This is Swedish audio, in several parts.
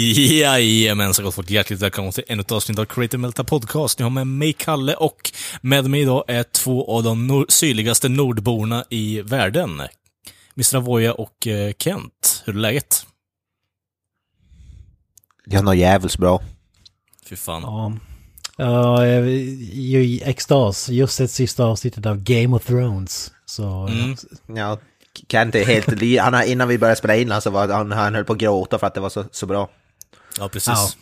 Jajamän, så gott folk. Hjärtligt välkomna till ännu ett avsnitt av Creative Melta Podcast. Ni har med mig Kalle och med mig idag är två av de nor sydligaste nordborna i världen. Mr. Avoya och eh, Kent. Hur är läget? Jag mår jävligt bra. Fy fan. Ja. Ja, jag är ju i extas. Just ett sista avsnittet av Game of Thrones. Så... Mm. Ja, Kent är helt li- han Innan vi började spela in han så var han, han höll på att gråta för att det var så, så bra. Ja, precis.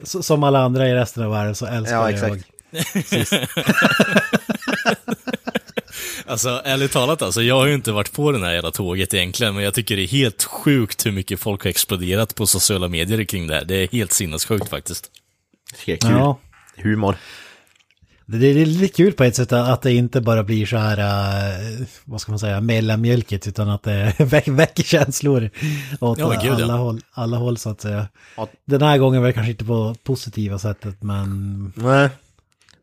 Ja. Som alla andra i resten av världen så älskar Ja, jag exakt. Alltså, ärligt talat alltså, jag har ju inte varit på den här jävla tåget egentligen, men jag tycker det är helt sjukt hur mycket folk har exploderat på sociala medier kring det här. Det är helt sinnessjukt faktiskt. Det är kul. Ja. Humor. Det är lite kul på ett sätt att det inte bara blir så här, eh, vad ska man säga, mellanmjölkigt, utan att det väck, väcker känslor åt Ja, gud, ja. alla, håll, alla håll så att säga. Ja. Den här gången var det kanske inte på positiva sättet, men Nej.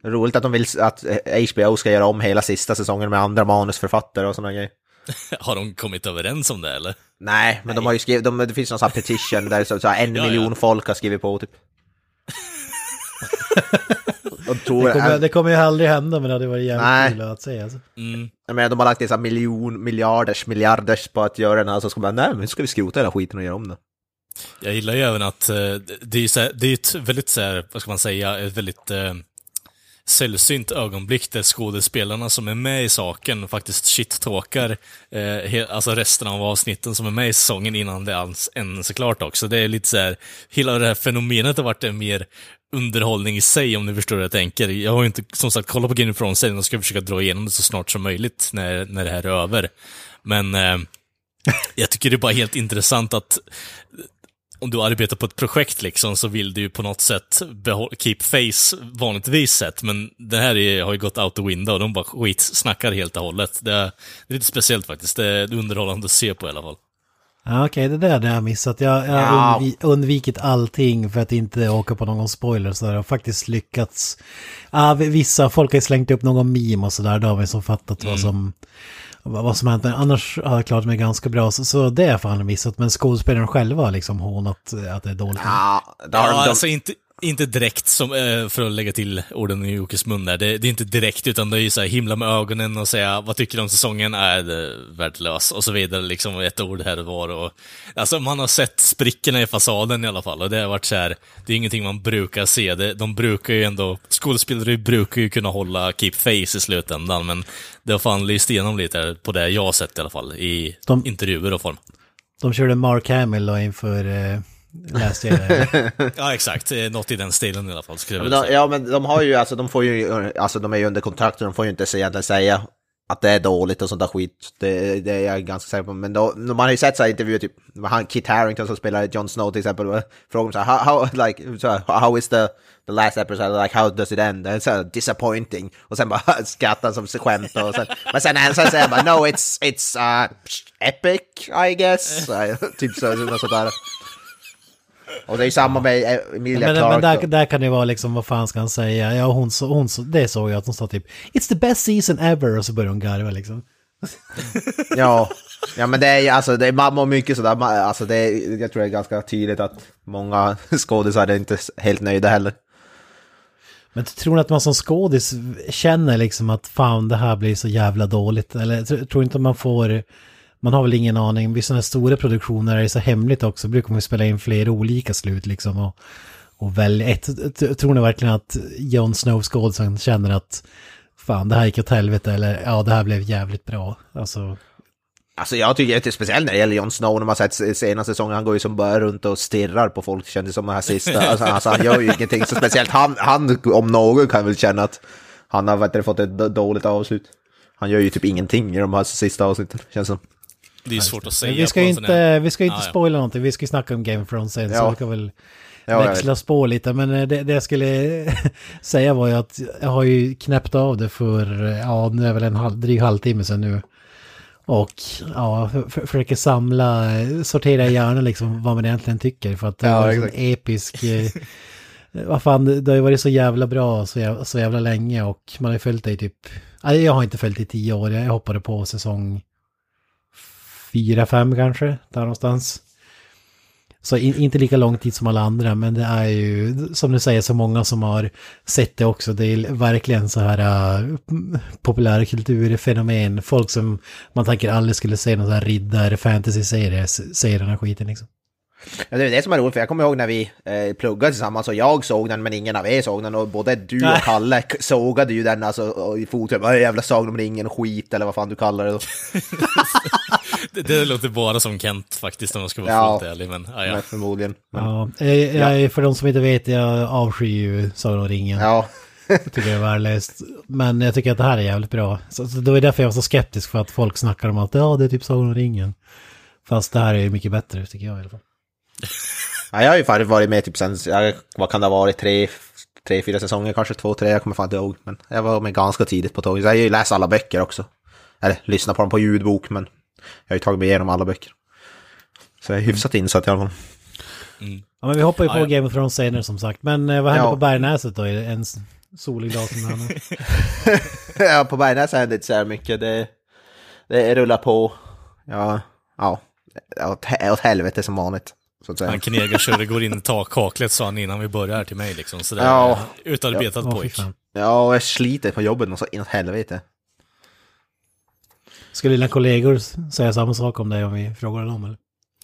Roligt att de vill att HBO ska göra om hela sista säsongen med andra manusförfattare och sådana grejer. Har de kommit överens om det eller? Nej, men de har ju skrivit, de, det finns någon sån här petition där så, så här en Ja, ja. miljon folk har skrivit på typ. tror, det kommer, det kommer ju aldrig hända, men det hade varit jävligt Nej. kul att se. Alltså. Mm. De har lagt här miljon, miljarders, miljarders på att göra den här, så ska man, nej men nu ska vi skrota hela skiten och göra om det. Jag gillar ju även att eh, det är, så här, det är ett väldigt, så här, vad ska man säga, ett väldigt eh, sällsynt ögonblick där skådespelarna som är med i saken faktiskt shit-talkar eh, alltså resten av avsnitten som är med i säsongen innan det alls ens är klart också. Det är lite så här, hela det här fenomenet har varit en mer underhållning i sig om ni förstår hur jag tänker. Jag har ju inte, som sagt, kollat på Game of Thrones än och ska försöka dra igenom det så snart som möjligt när, när det här är över. Men eh, jag tycker det är bara helt intressant att om du arbetar på ett projekt liksom så vill du ju på något sätt keep face vanligtvis sett, men det här är, har ju gått out the window och de bara skitsnackar helt och hållet. Det är, det är lite speciellt faktiskt, det är underhållande att se på i alla fall. Ja, Okej, det där hade jag missat. Jag, jag har Ja. undvi, undvikit allting för att inte åka på någon spoiler så där och faktiskt lyckats. Vi- vissa folk har slängt upp någon meme och sådär, då har vi som fattat vad som vad som hänt. Men annars har jag klarat mig ganska bra, så, så det har jag fan missat. Men skådespelaren själva har liksom hånat att det är dåligt. Ja, har Ja, de, alltså inte, inte direkt, som, eh, för att lägga till orden i Jokes mun där, det, det är inte direkt, utan det är ju så här himla med ögonen och säga vad tycker du om säsongen? Är det värdelös? Och så vidare, liksom ett ord här och var. Och, alltså man har sett sprickorna i fasaden i alla fall, och det har varit så här, det är ingenting man brukar se. Det, de brukar ju ändå, skådespelare brukar ju kunna hålla keep face i slutändan, men det har fan lyst igenom lite på det jag har sett i alla fall, i De- intervjuer och form. De körde Mark Hamill då inför, eh, läste jag det. Ja, exakt. Något i den stilen i alla fall, skulle men de, ja men de har ju, alltså de får ju, alltså de är ju under kontrakt och de får ju inte egentligen säga att det är dåligt och sånt där skit. Det, det är jag ganska säker på. Men då, man har ju sett så här intervjuer, typ, han, Kit Harington som spelar Jon Snow till exempel, frågar om så här, how, how, like, här, how is the, the last episode, like how does it end? Det är så här, disappointing. Och sen bara skrattar som skämt och sen, men sen, sen säger han bara, no it's, it's uh, epic I guess. Så typ så, sånt där. Och det är ju samma med eh, Emilia Men, Clarke. men där, där kan det vara liksom, vad fan ska han säga? Ja, hon, så, hon så, det såg jag att hon sa typ It's the best season ever och så börjar hon garva liksom. Ja, ja men det är ju alltså, det är mamma och mycket sådär, alltså det är, jag tror det är ganska tydligt att många skådisar är inte helt nöjda heller. Men tror ni att man som skådis känner liksom att fan det här blir så jävla dåligt? Eller tr- tror inte man får, man har väl ingen aning, vid sådana stora produktioner är det så hemligt också, brukar man spela in flera olika slut liksom och, och välja ett. Tror ni verkligen att Jon Snow skådisen känner att fan det här gick åt helvete eller ja det här blev jävligt bra? Alltså, Alltså jag tycker det är speciellt när det gäller Jon Snow, när man sett senaste säsongen, han går ju som bara runt och stirrar på folk, kändes som den här sista. Alltså, alltså han gör ju ingenting, så speciellt han, han om någon kan väl känna att han har vet fått ett dåligt avslut. Han gör ju typ ingenting i de här sista avsnitten, känns som. Det är svårt att säga Men vi ska inte, vi ska ju inte Ja, ja. spoila någonting, vi ska ju snacka om Game of Thrones sen, så Ja. vi kan väl Ja, växla spår lite. Men eh, det, det jag skulle säga var ju att jag har ju knäppt av det för, eh, ja nu är väl en halv, dryg halvtimme sedan nu. Och ja, för, för, försöker samla, eh, sortera i hjärnan liksom vad man egentligen tycker. För att det Ja, var en episk... Vad fan, det- har ju varit så jävla bra så jävla, så jävla länge och man har ju följt det i typ... Jag har inte följt det i tio år, jag hoppade på säsong fyra, fem kanske, där någonstans. Så in, inte lika lång tid som alla andra, men det är ju, som du säger, så många som har sett det också. Det är verkligen så här äh, uh, populärkulturfenomen. Folk som man tänker aldrig skulle se någon sån här riddar fantasy-serie, ser den här skiten liksom. Ja, det är det som är roligt, för jag kommer ihåg när vi eh, pluggade tillsammans och jag såg den men ingen av er såg den och både du och Nej. Kalle sågade ju den alltså och i foten. Vad jävla Sagan om ringen skit eller vad fan du kallar det då. Det, det låter bara som Kent faktiskt om jag ska vara Ja. fullt ärlig. Men, ja, ja. Men förmodligen. Men, Ja, jag, jag, för de som inte vet, jag avskyr ju Sagan om ringen. ja. Jag tycker det är värdelöst. Men jag tycker att det här är jävligt bra. Så, så det var därför jag var så skeptisk för att folk snackar om att ja, det är typ Sagan om ringen. Fast det här är ju mycket bättre, tycker jag i alla fall. ja, jag har ju faktiskt varit med typ sen, jag, vad kan det ha varit, tre, tre, fyra säsonger, kanske två, tre, jag kommer fan inte ihåg. Men jag var med ganska tidigt på tåget. Så jag har ju läst alla böcker också. Eller lyssnat på dem på ljudbok, men jag har ju tagit mig igenom alla böcker. Så jag är hyfsat insatt i alla fall. Ja, men vi hoppar ju på Ja, ja. Game of Thrones senare som sagt. Men eh, vad hände Ja. på Bergnäset då? En solig dag som denna? ja, på Bergnäs händer inte så här mycket. Det, det rullar på. Ja, ja. Åt, åt helvete som vanligt. Så att säga. Han knegarkörde, går in i takkaklet sa han innan vi började här till mig liksom. Så det är Ja. utarbetat Åh, fy pojk. Ja, och jag sliter på jobbet något så inåt helvete. Skulle dina kollegor säga samma sak om dig om vi frågar dem eller?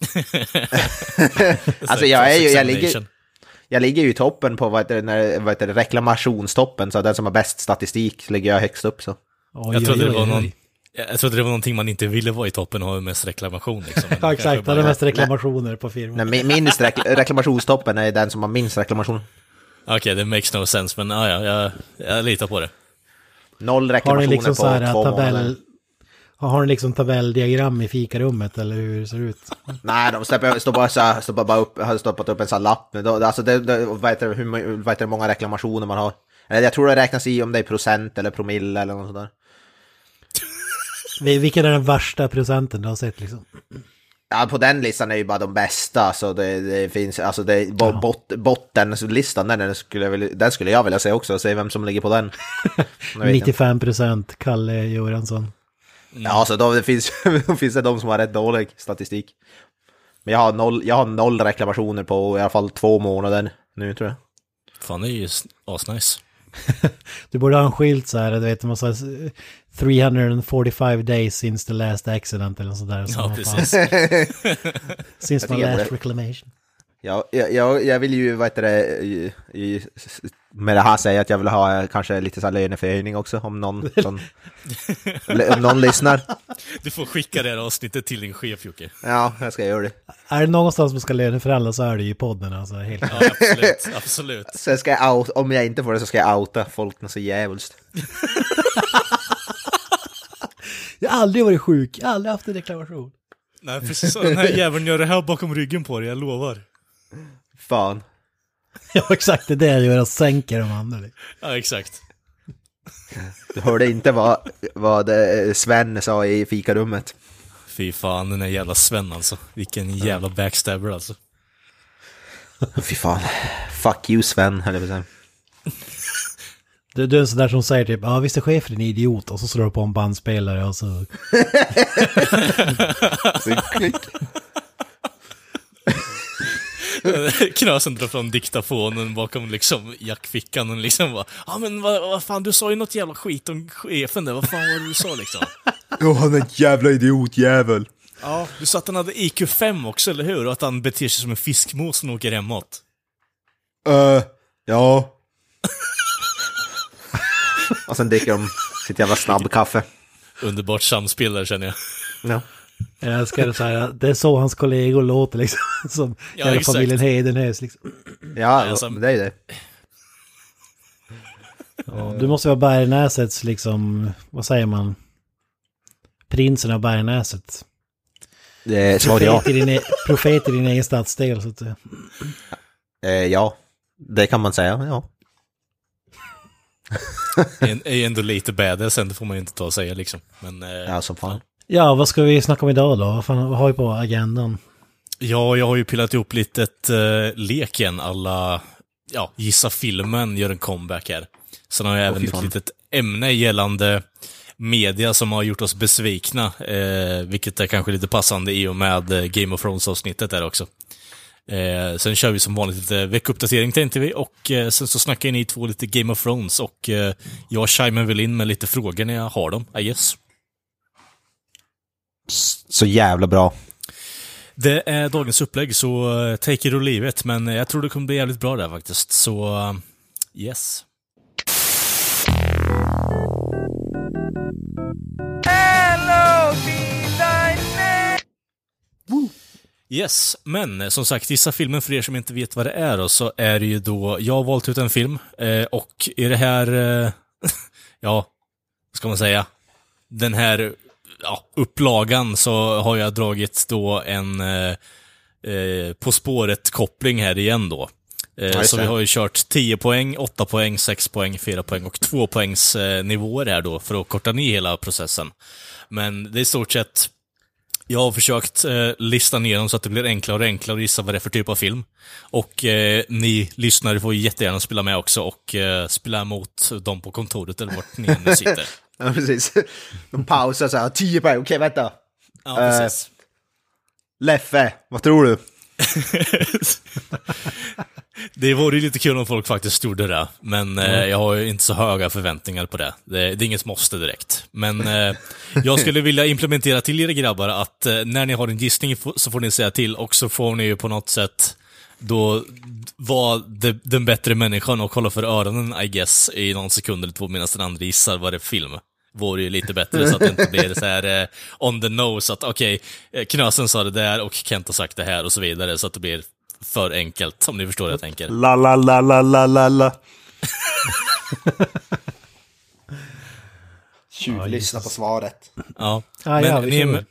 Alltså, jag är ju- jag ligger-. Jag ligger ju i toppen på vad heter det, när, vad heter det, reklamationstoppen, så den som har bäst statistik ligger jag högst upp så. Oj, Jag trodde oj, det var oj, någon... Jag trodde det var någonting man inte ville vara i toppen och ha mest reklamation liksom. Ja, exakt. bara- mest reklamationer på firman. Nej, min- minst rekl reklamationstoppen är den som har minst reklamation. Okej, det makes no sense, men ja, ja, jag, jag litar på det. Noll Har ni reklamationer liksom på så här två tabell... månader. Har ni liksom tabelldiagram i fikarummet eller hur ser det ut? Nej, de släpper, står bara, så här, står bara upp, har stoppat upp en sån lapp. Men då, alltså det, det, vad heter det, hur, må- vad heter det, många reklamationer man har. Jag tror det räknas i om det är procent eller promille eller något sånt där. Vi- Vilken är den värsta procenten du har sett liksom? Ja, på den listan är ju bara de bästa, så det, det finns, alltså det, bo, bot, bottenlistan, den, den, skulle jag vilja, den skulle jag vilja se också, se vem som ligger på den. Jag vet inte. 95 procent Kalle Göransson. Ja, alltså då, det finns, då finns det de som har rätt dålig statistik. Men jag har noll, jag har noll reklamationer på i alla fall två månader nu tror jag. Fan, det är ju asnice. Du borde ha en skylt så här, du vet, man säger 345 days since the last accident eller något sådär. Ja, precis. Since my last reclamation. Jag, jag, jag, vill ju, vad heter det, i, i, med det här säga att jag vill ha kanske lite så här löneförhöjning också om någon, som, om någon lyssnar. Du får skicka det här avsnittet till din chef, Jocke. Ja, jag ska göra det. Är det någonstans man ska löneförhandla så är det ju i podden alltså. Helt. Ja, absolut. absolut. Sen ska jag out, om jag inte får det så ska jag outa folk något så djävulskt. Jag har aldrig varit sjuk, jag har aldrig haft en reklamation. Nej, precis så. Den här jäveln gör det här bakom ryggen på dig, jag lovar. Fan. Ja, exakt, det är det jag gör, jag sänker de andra. Ja, exakt. Du hörde inte vad, vad eh, Sven sa i fikarummet. Fy fan, den här jävla Sven alltså. Vilken jävla backstabber alltså. Fy fan. Fuck you Sven, höll jag på att. Du, du är en sån där som säger typ, ja visst är chefen en idiot och så slår du på en bandspelare och så... Så klick. Knösen drar fram diktafonen bakom liksom jackfickan och liksom bara Ja men vad, vad fan, du sa ju något jävla skit om chefen där, vad fan var det du sa liksom? Åh, han är en jävla idiotjävel. Ja, du sa att han hade IQ5 också, eller hur? Och att han beter sig som en fiskmås när han åker hemåt. Uh, ja. Och sen dricker de sitt jävla snabbkaffe. Underbart samspel där känner jag. Ja. Jag älskar det så här, det är så hans kollegor låter liksom. Som Ja, hela exakt. familjen Hedenhös liksom. Ja, Alltså- det är det. Ja, du måste vara Bergnäsets liksom, vad säger man? Prinsen av Bergnäset. Eh, Svar ja. Profet i din, e- profet i din egen stadsdel så att säga. Eh, ja, det kan man säga, ja. En- är ändå lite badass, det får man ju inte ta och säga liksom. Men, eh, Ja, som fan. Ja, vad ska vi snacka om idag då? Vad, fan, vad har vi på agendan? Ja, jag har ju pillat ihop lite ett uh, lek igen, alla, ja, Gissa filmen gör en comeback här. Sen har jag även fy ett litet ämne gällande media som har gjort oss besvikna, eh, vilket är kanske lite passande i och med eh, Game of Thrones-avsnittet där också. Eh, sen kör vi som vanligt lite veckuppdatering tänkte vi och eh, sen så snackar ni två lite Game of Thrones och eh, jag chimer väl in med lite frågor när jag har dem, I guess. Så jävla bra. Det är dagens upplägg, så eh, take it or leave it. Men jag tror det kommer bli jävligt bra där faktiskt. Så, eh, yes. Yes, men eh, som sagt, gissa filmen för er som inte vet vad det är då, så är det ju då, jag har valt ut en film och i det här, ja, vad ska man säga, den här ja, upplagan så har jag dragit då en eh, eh, På spåret-koppling här igen då. Eh, så vi har ju kört 10 poäng, 8 poäng, 6 poäng, 4 poäng och 2 poängs eh, nivåer här då för att korta ner hela processen. Men det är i stort sett jag har försökt eh, lista ner dem så att det blir enklare och enklare att gissa vad det är för typ av film. Och eh, ni lyssnare får jättegärna spela med också och eh, spela mot dem på kontoret eller vart ni än sitter. Ja, precis. De pausar så här, tio poäng, okej vänta. Ja, precis. Leffe, vad tror du? Det vore ju lite kul om folk faktiskt gjorde det, men eh, jag har ju inte så höga förväntningar på det. Det, det är inget måste direkt. Men eh, jag skulle vilja implementera till er grabbar att eh, när ni har en gissning så får ni säga till och så får ni ju på något sätt då vara de, den bättre människan och hålla för öronen, I guess, i någon sekund eller två medan den andra gissar vad det är film. Vore ju lite bättre så att det inte blir så här eh, on the nose att okej, okay, Knösen sa det där och Kent har sagt det här och så vidare så att det blir för enkelt, om ni förstår vad jag tänker. La la la la la la la. Tjuvlyssna på svaret. Ja. Ah, ja, vi ni är kör. med-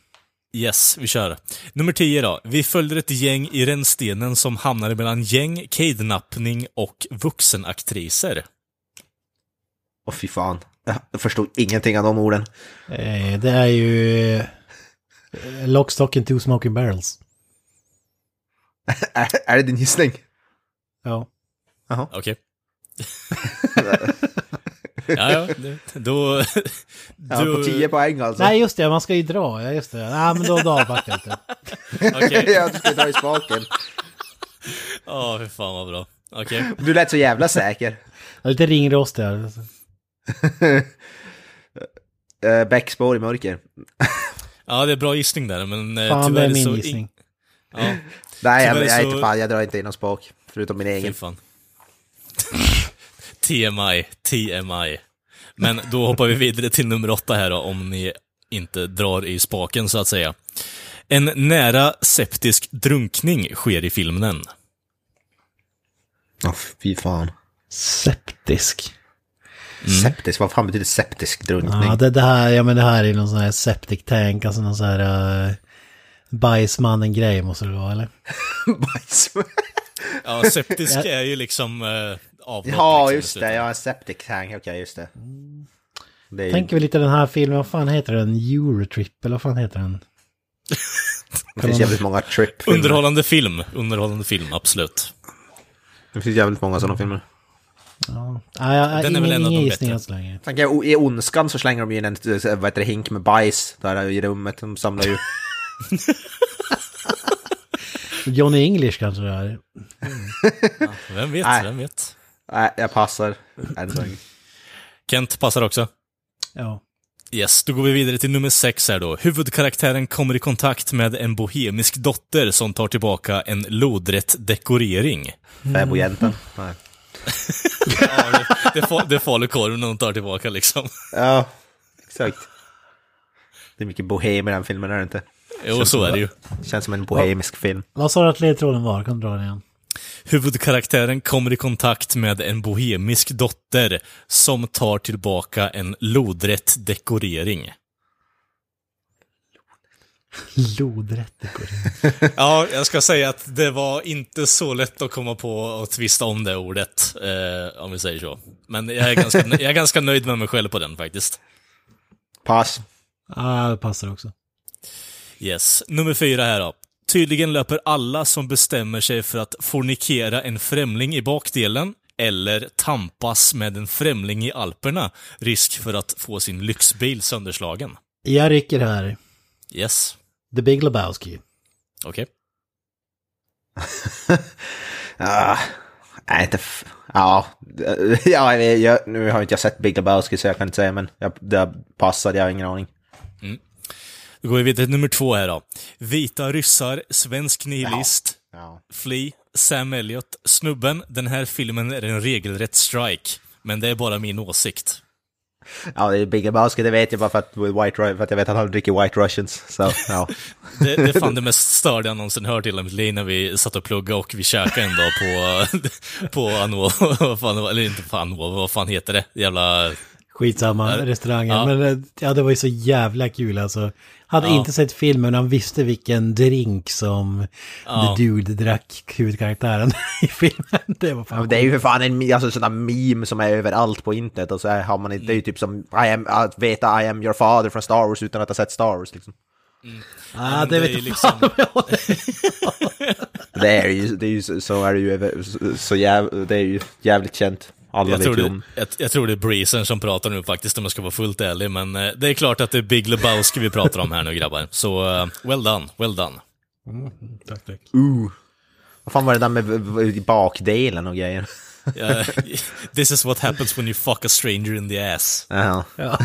Yes, vi kör. Nummer 10 då. Vi följde ett gäng i rännstenen som hamnade mellan gäng, kidnappning och vuxenaktriser. Åh fy fan. Jag förstod ingenting av de orden. Eh, det är ju eh, Lock, Stock and Two Smoking Barrels. Är, är det din gissning? Ja. Okej. ja, ja. det- Då... Ja, på 10 poäng alltså. Nej, just det, man ska ju dra. Ja, just det. Nej, men då, då backar jag lite. Okej. ja, du ska dra i spaken. Ja, fy fan vad bra. Okej. Du lät så jävla säker. Är lite ringrostig här. Uh, Bäckspår i mörker. Ja, det är bra gissning där, men eh, Fan, det är min så... gissning. Ja, Nej, jag, jag, är så- inte fan, jag drar inte in någon spak. Förutom min egen. fan. TMI, TMI. Men då hoppar vi vidare till nummer åtta här då, om ni inte drar i spaken så att säga. En nära septisk drunkning sker i filmen. Åh fy fan. Septisk. Septisk, vad fan betyder septisk drunkning? Ja, det, det här, ja men det här är någon sån här septic tank, alltså någon sån här uh, bajsmannen-grej måste det vara, eller? Bajs. Ja, septisk är ju liksom eh, avlopp. ja, liksom, just det. Ja, septic tank. Okej, just det. det är ju, Tänker vi lite den här filmen, vad fan heter den? Eurotrip, eller vad fan heter den? det finns jävligt många trip Underhållande film, underhållande film, absolut. Det finns jävligt många sådana filmer. Ja, ja, ja, Den är väl en av de bättre. så länge. I Ondskan så slänger de in en eh, vad heter det, hink med bajs där i rummet. De samlar ju... Johnny English kanske det är. Vem vet, Nej. vem vet. Nej, jag passar. Kent passar också. Ja. Yes, då går vi vidare till nummer sex här då. Huvudkaraktären kommer i kontakt med en bohemisk dotter som tar tillbaka en lodrätt dekorering. Fäbodjäntan. Nej. Ja, det, det, det är falukorven hon tar tillbaka liksom. Ja, exakt. Det är mycket bohem i den filmen, är det inte? Jo, så är det ju. Känns som en bohemisk film. Vad sa du att ledtråden var? Kan du dra den igen? Huvudkaraktären kommer i kontakt med en bohemisk dotter som tar tillbaka en lodrätt dekorering. Lodrättikor. Ja, jag ska säga att det var inte så lätt att komma på och tvista om det ordet, eh, om vi säger så. Men jag är, ganska, jag är ganska nöjd med mig själv på den faktiskt. Pass. Ja, det passar också. Yes. Nummer fyra här då. Tydligen löper alla som bestämmer sig för att fornikera en främling i bakdelen eller tampas med en främling i Alperna risk för att få sin lyxbil sönderslagen. Jag rycker här. Yes. The Big Lebowski. Okej. Ah, nej, inte... Ja, ja jag, nu har inte jag sett Big Lebowski så jag kan inte säga, men jag, det passade, jag har ingen aning. Då går vi vidare till nummer två här då. Vita ryssar, svensk nihilist, Ja. Flea, Sam Elliot, snubben. Den här filmen är en regelrätt strike. Men det är bara min åsikt. Ja, det är Big Lebowski, det vet jag bara för att, White, för att jag vet att han dricker White Russians. Så, ja. Det, det är fan det mest störda jag någonsin hört mitt liv när vi satt och pluggade och vi käkade en dag på, på Anova, eller inte på Anova, vad fan heter det? Jävla... Skitsamma, Ja. restaurangen. Ja. Men eh, ja, det var ju så jävla kul alltså. Hade Ja. inte sett filmen, men han visste vilken drink som Ja. The Dude drack huvudkaraktären i filmen. Det var fan Ja, Det är ju för fan en alltså, sån där meme som är överallt på internet och så är- har man det är ju typ som I am, att veta I am your father från Star Wars utan att ha sett Star Wars liksom. Ah, men det det vet liksom- fan Det är ju, det är ju så, så är det ju så jäv, det är ju jävligt känt. Alla Jag tror, det, om. jag, jag tror det är Breezen som pratar nu faktiskt, om jag ska vara fullt ärlig. Men eh, det är klart att det är Big Lebowski vi pratar om här nu grabbar. Så, eh, well done, well done. Tack, tack. Uh. Vad fan var det där med bakdelen och grejer? Ja, this is what happens when you fuck a stranger in the ass. Ja. Ja.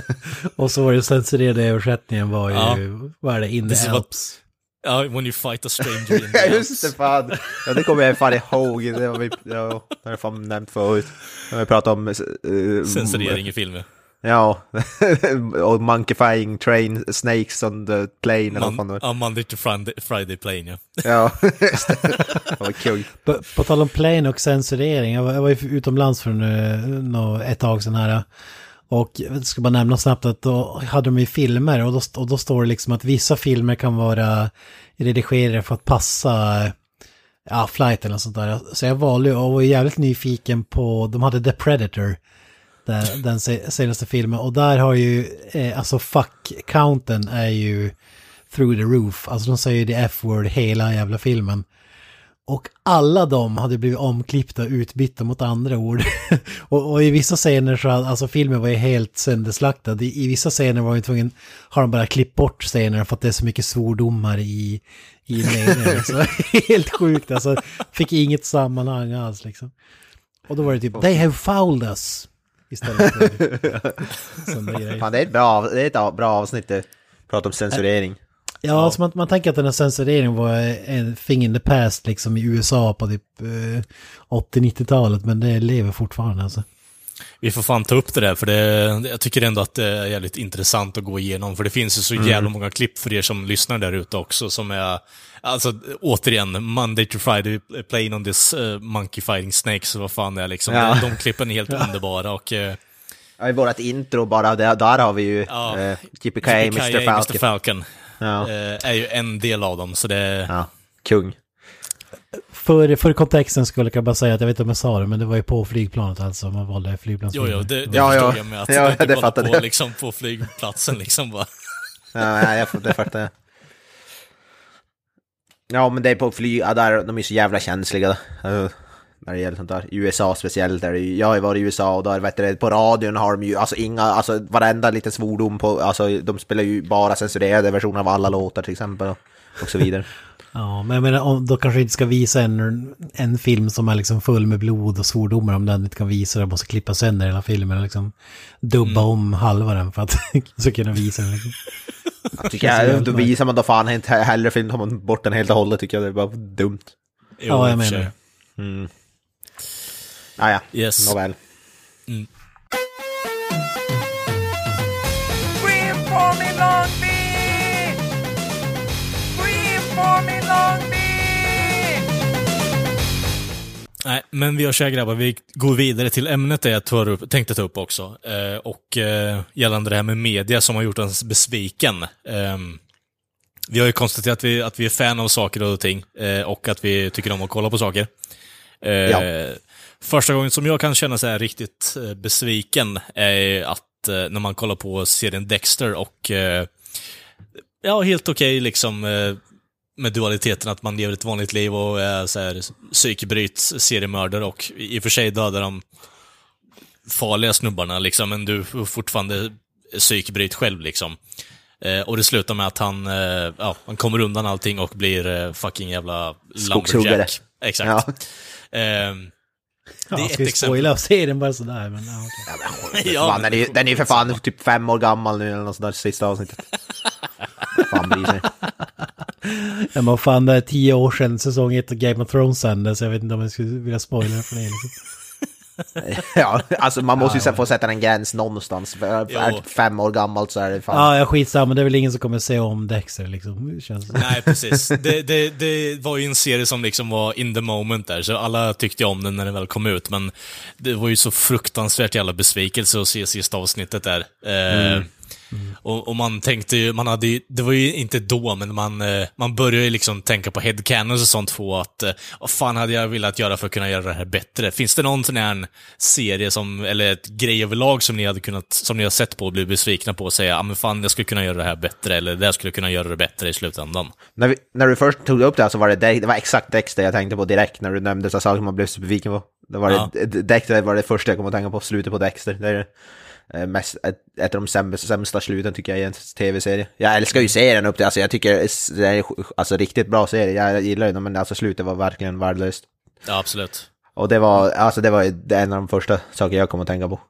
Och så var det censurerade översättningen var ju, Ja. vad är det, In This the is what- Ja, when you fight a stranger in the just det fan, ja det kommer jag fan ihåg, det har vi, ja, det har fan nämnt förut. När vi pratade om... Uh, Censurering i filmer. Ja, och monkeyfying train snakes on the plane eller vad fan det Man, var. ja, Monday to Friday, Friday plane, ja. Ja, det. Var kul. På, på tal om plane och censurering, jag var, jag var ju utomlands för nu, nå, ett tag sedan här. Och jag ska bara nämna snabbt att då hade de ju filmer och då, och då står det liksom att vissa filmer kan vara redigerade för att passa ja, flight eller något sånt där. Så jag valde och var jävligt nyfiken på, de hade The Predator, den, den senaste filmen. Och där har ju, eh, alltså fuck-counten är ju through the roof. Alltså de säger ju det F-word hela jävla filmen. Och alla de hade blivit omklippta och utbytta mot andra ord. och, och i vissa scener så alltså filmen var ju helt sönderslaktad. I, I vissa scener var ju tvungen, har de bara klippt bort scener för att det är så mycket svordomar i, i meningen. så helt sjukt, alltså fick inget sammanhang alls liksom. Och då var det typ, they have fouled us. Istället för sådana grejer. Fan, det är ett bra, det är ett bra avsnitt. Prata om censurering. Ja, alltså man, man tänker att den här censureringen var en thing in the past liksom i USA på typ eh, 80-90-talet, men det lever fortfarande alltså. Vi får fan ta upp det där, för det, jag tycker ändå att det är jävligt intressant att gå igenom, för det finns ju så jävla många klipp för er som lyssnar där ute också, som är, alltså återigen, Monday to Friday, playing on this uh, monkey fighting snakes, vad fan det är liksom. Ja. De klippen är helt underbara och... Uh, Ja, I vårt intro bara, där, där har vi ju Ja. eh, Yippee Mr. Falcon. Mr. Falcon Ja. eh, är ju en del av dem, så det... ja, kung. För, för kontexten skulle jag bara säga att jag vet inte om jag sa det, men det var ju på flygplanet alltså, man valde Jo, flygplansfilmer. jo, det, det Ja, förstår ja. jag med att Ja, inte det kollar fattade på, jag. liksom, på flygplatsen liksom bara. Ja, jag, det fattar jag. Ja, men det är på flyg, ja, där, de är så jävla känsliga. eh, när det gäller sånt där. I USA speciellt, där jag har varit i USA och där vet du, på radion har de ju, alltså inga, alltså varenda liten svordom på, alltså de spelar ju bara censurerade versioner av alla låtar till exempel och, och så vidare. Ja, men jag menar, om, då kanske inte ska visa en, en film som är liksom full med blod och svordomar om den inte kan visa det, måste klippa sönder hela filmen och liksom dubba om halva den för att så kunna visa den liksom. Jag tycker jag, då visar man då fan inte hellre film, tar man bort den helt och hållet tycker jag, det är bara dumt. Jo, Ja, jag menar det. Ah, for me Long Beach! Nej, men vi så här grabbar, vi går vidare till ämnet det jag tar upp, tänkte ta upp också. Eh, och eh, gällande det här med media som har gjort oss besviken. Ehm, vi har ju konstaterat att vi, att vi är fan av saker och ting eh, och att vi tycker om att kolla på saker. Eh, Ja. Första gången som jag kan känna här riktigt eh, besviken är att eh, när man kollar på serien Dexter och eh, ja, helt okej liksom eh, med dualiteten att man lever ett vanligt liv och är så här psykbryt seriemördare och i och för sig dödar de farliga snubbarna liksom, men du är fortfarande psykbryt själv liksom. Eh, och det slutar med att han, eh, ja, han kommer undan allting och blir eh, fucking jävla Skogshuggare. lumberjack. Exakt. Ja. Det Ja, är ska ett vi exempel. spoila serien bara sådär? Men, ja, okej. Ja, Fan, den, är, ju- den är ju för fan typ fem år gammal nu eller något sånt där sista avsnittet. fan bryr sig. Ja, men fan, det är tio år sedan säsong ett av Game of Thrones sändes. Jag vet inte om jag skulle vilja spoila för det. Liksom. Ja, alltså man måste ju ja, få sätta en gräns någonstans. För Är Jo. fem år gammalt så är det fan... Ja, ja, skitsamma. Det är väl ingen som kommer se om Dexter liksom. Känns det. Nej, precis. Det, det, det var ju en serie som liksom var in the moment där, så alla tyckte om den när den väl kom ut, men det var ju så fruktansvärt jävla besvikelse att se sista avsnittet där. Eh, Och, och man tänkte ju, man hade ju, det var ju inte då, men man, eh, man började ju liksom tänka på headcanons och sånt på att, eh, vad fan hade jag velat göra för att kunna göra det här bättre? Finns det någon sån här serie som, eller ett grej överlag som ni hade kunnat, som ni har sett på och blivit besvikna på och säga, ja men fan jag skulle kunna göra det här bättre, eller det skulle kunna göra det bättre i slutändan? När, vi, när du först tog upp det här så var det, det var exakt Dexter jag tänkte på direkt när du nämnde så saker man blev besviken på. Det var Ja. det, Dexter var det första jag kom att tänka på, slutet på Dexter. Det är mest, ett, ett av de sämsta, sämsta sluten tycker jag i en tv-serie. Jag älskar ju serien upp det, alltså jag tycker det är alltså, riktigt bra serie, jag gillar den men alltså slutet var verkligen värdelöst. Ja, absolut. Och det var, alltså det var en av de första saker jag kom att tänka på.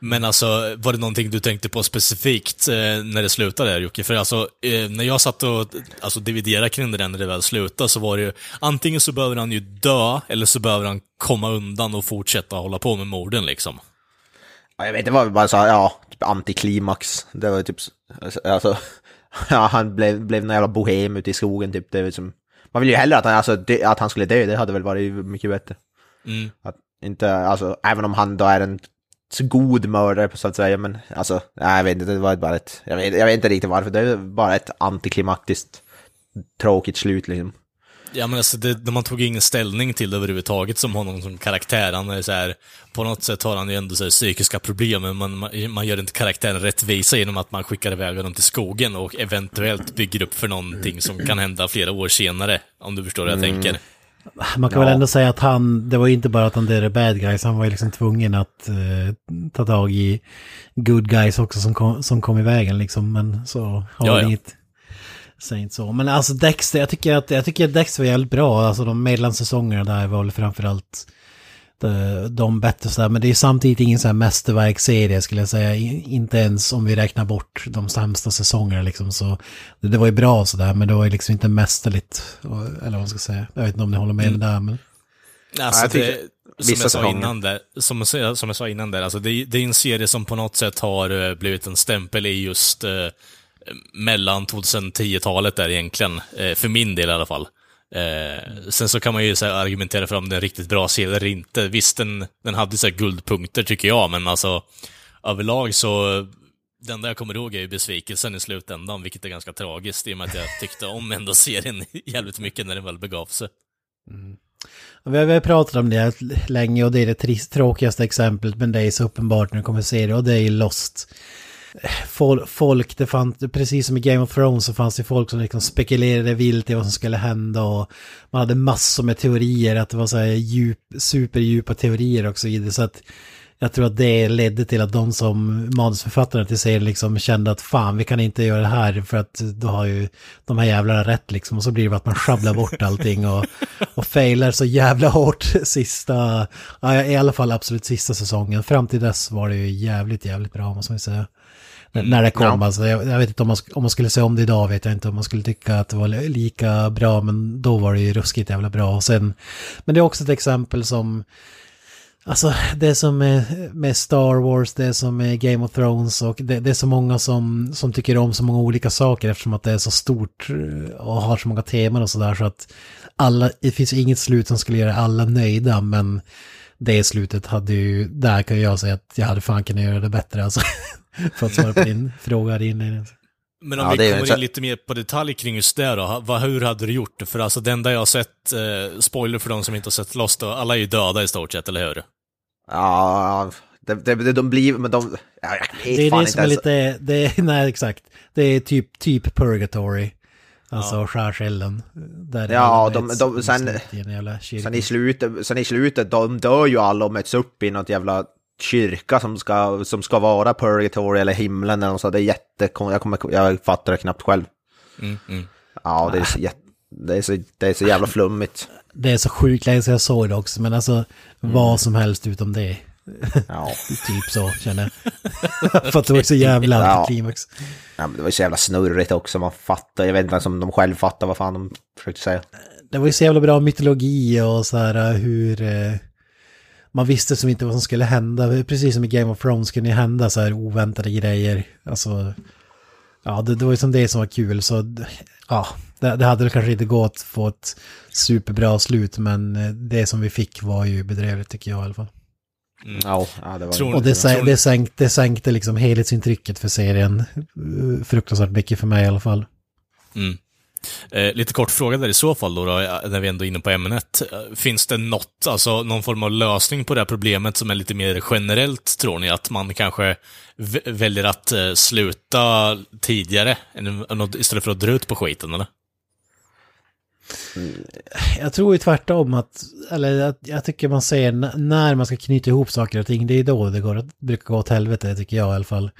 Men alltså, var det någonting du tänkte på specifikt eh, när det slutade Jocke? För alltså, eh, när jag satt och alltså, dividerade kring det där när det väl slutade, så var det ju antingen så behöver han ju dö, eller så behöver han komma undan och fortsätta hålla på med morden liksom. Ja, jag vet, var väl bara så här, ja, typ antiklimax. Det var typ, alltså, ja, han blev, blev en jävla bohem ute i skogen typ. Det är liksom, man vill ju hellre att han, alltså, dö, att han skulle dö, det hade väl varit mycket bättre. Mm. Att inte, alltså, även om han då är en så god mördare så att säga, men alltså, nej, jag vet inte, det var bara ett, jag vet, jag vet inte riktigt varför, det är bara ett antiklimaktiskt tråkigt slut liksom. Ja men alltså, det, man tog ingen ställning till det överhuvudtaget som honom som karaktär. Han är så här, på något sätt har han ju ändå så här, psykiska problem, men man, man, man gör inte karaktären rättvisa genom att man skickar iväg honom till skogen och eventuellt bygger upp för någonting som kan hända flera år senare, om du förstår vad jag tänker. Man kan väl ändå säga att han, det var ju inte bara att han dödade bad guys, han var ju liksom tvungen att eh, ta tag i good guys också som kom, som kom i vägen liksom. Men så har Ja, det ja. inget, säg inte så. Men alltså Dexter, jag tycker att, jag tycker att Dexter var jävligt bra, alltså de mellansäsongerna där var väl framförallt de, de bättre sådär. Men det är samtidigt ingen sån här mästerverksserie skulle jag säga. Inte ens om vi räknar bort de sämsta säsongerna liksom. Så det, det var ju bra sådär, men det var ju liksom inte mästerligt. Eller vad man ska säga. Jag vet inte om ni håller med Mm. där, men... Alltså, jag tycker- det, som, jag sa innan där, som, jag sa- som jag sa innan där, alltså det, det är en serie som på något sätt har eh, blivit en stämpel i just eh, mellan 2010-talet där egentligen, eh, för min del i alla fall. Eh, sen så kan man ju så här, argumentera för om det är en riktigt bra serie eller inte. Visst, den, den hade så här, guldpunkter tycker jag, men alltså överlag så det enda jag kommer ihåg är ju besvikelsen i slutändan, vilket är ganska tragiskt i och med att jag tyckte om ändå serien jävligt mycket när den väl begav sig. Mm. Vi har, vi har pratat om det länge och det är det trist, tråkigaste exemplet, men det är så uppenbart när du kommer se det och det är ju Lost. Fol- Folk, det fanns, precis som i Game of Thrones så fanns det folk som liksom spekulerade vilt i vad som skulle hända och man hade massor med teorier, att det var så här djup, superdjupa teorier och så vidare. Så att jag tror att det ledde till att de som manusförfattarna till serien liksom kände att fan vi kan inte göra det här för att då har ju de här jävlarna rätt liksom. Och så blir det bara att man sjabblar bort allting och, och failar så jävla hårt sista, ja, i alla fall absolut sista säsongen. Fram till dess var det ju jävligt, jävligt bra måste man säga. När det kom Ja. alltså, jag, jag vet inte om man, om man skulle se om det idag vet jag inte om man skulle tycka att det var li- lika bra, men då var det ju ruskigt jävla bra. Och sen, men det är också ett exempel som, Alltså det som är med Star Wars, det som är Game of Thrones och det, det är så många som, som tycker om så många olika saker eftersom att det är så stort eh, och har så många teman och sådär så att alla, det finns inget slut som skulle göra alla nöjda men det slutet hade ju, där kan jag säga att jag hade fan kunnat göra det bättre alltså. För att svara på din fråga här inne. Men om Ja, vi kommer in lite mer på detalj kring just det då, vad, hur hade du gjort det? För alltså det enda jag har sett, eh, spoiler för de som inte har sett Lost då, alla är ju döda i stort sett, eller hur? Ja, det, det, de blir, men de... Ja, jag vet Det är fan det inte som är lite, det nej exakt. Det är typ, typ purgatory. Alltså skärselden. Där Ja, de- de- i sen- i. Sen i slutet, sen i slutet, de dör ju alla och möts upp i något jävla kyrka som ska, som ska vara purgatory eller himlen eller något så. Det är jättekonstigt, jag, kommer, jag fattar det knappt själv. Mm, mm. Ja, det är så, jätte, det är så, det är så jävla flummigt. Det är så sjukt länge sedan jag såg det också, men alltså Mm. vad som helst utom det. Ja. Typ så känner jag. För att det var så jävla Ja. antiklimax. ja, men det var ju så jävla snurrigt också, man fattar, jag vet inte ens om de själv fattar vad fan de försökte säga. Det var ju så jävla bra mytologi och så här uh, hur... eh, man visste som inte vad som skulle hända. Precis som i Game of Thrones kunde det hända så här oväntade grejer. Alltså... Ja, det, det var ju som det som var kul. Så ja, det, det hade väl kanske inte gått att få ett superbra slut. Men eh, det som vi fick var ju bedrövligt tycker jag i alla fall. Ja, ja det var Och det, Tror- sä- det, sänkte, det sänkte liksom helhetsintrycket för serien. eh, Fruktansvärt mycket för mig i alla fall. Mm. Eh, lite kort fråga där i så fall då, då, när vi ändå är inne på ämnet. Eh, Finns det något, alltså någon form av lösning på det här problemet som är lite mer generellt, tror ni? Att man kanske väljer att eh, sluta tidigare istället för att dra ut på skiten, eller? Jag tror ju tvärtom att, eller jag, jag tycker man ser när man ska knyta ihop saker och ting, det är då det går, att- brukar gå åt helvete tycker jag i alla fall.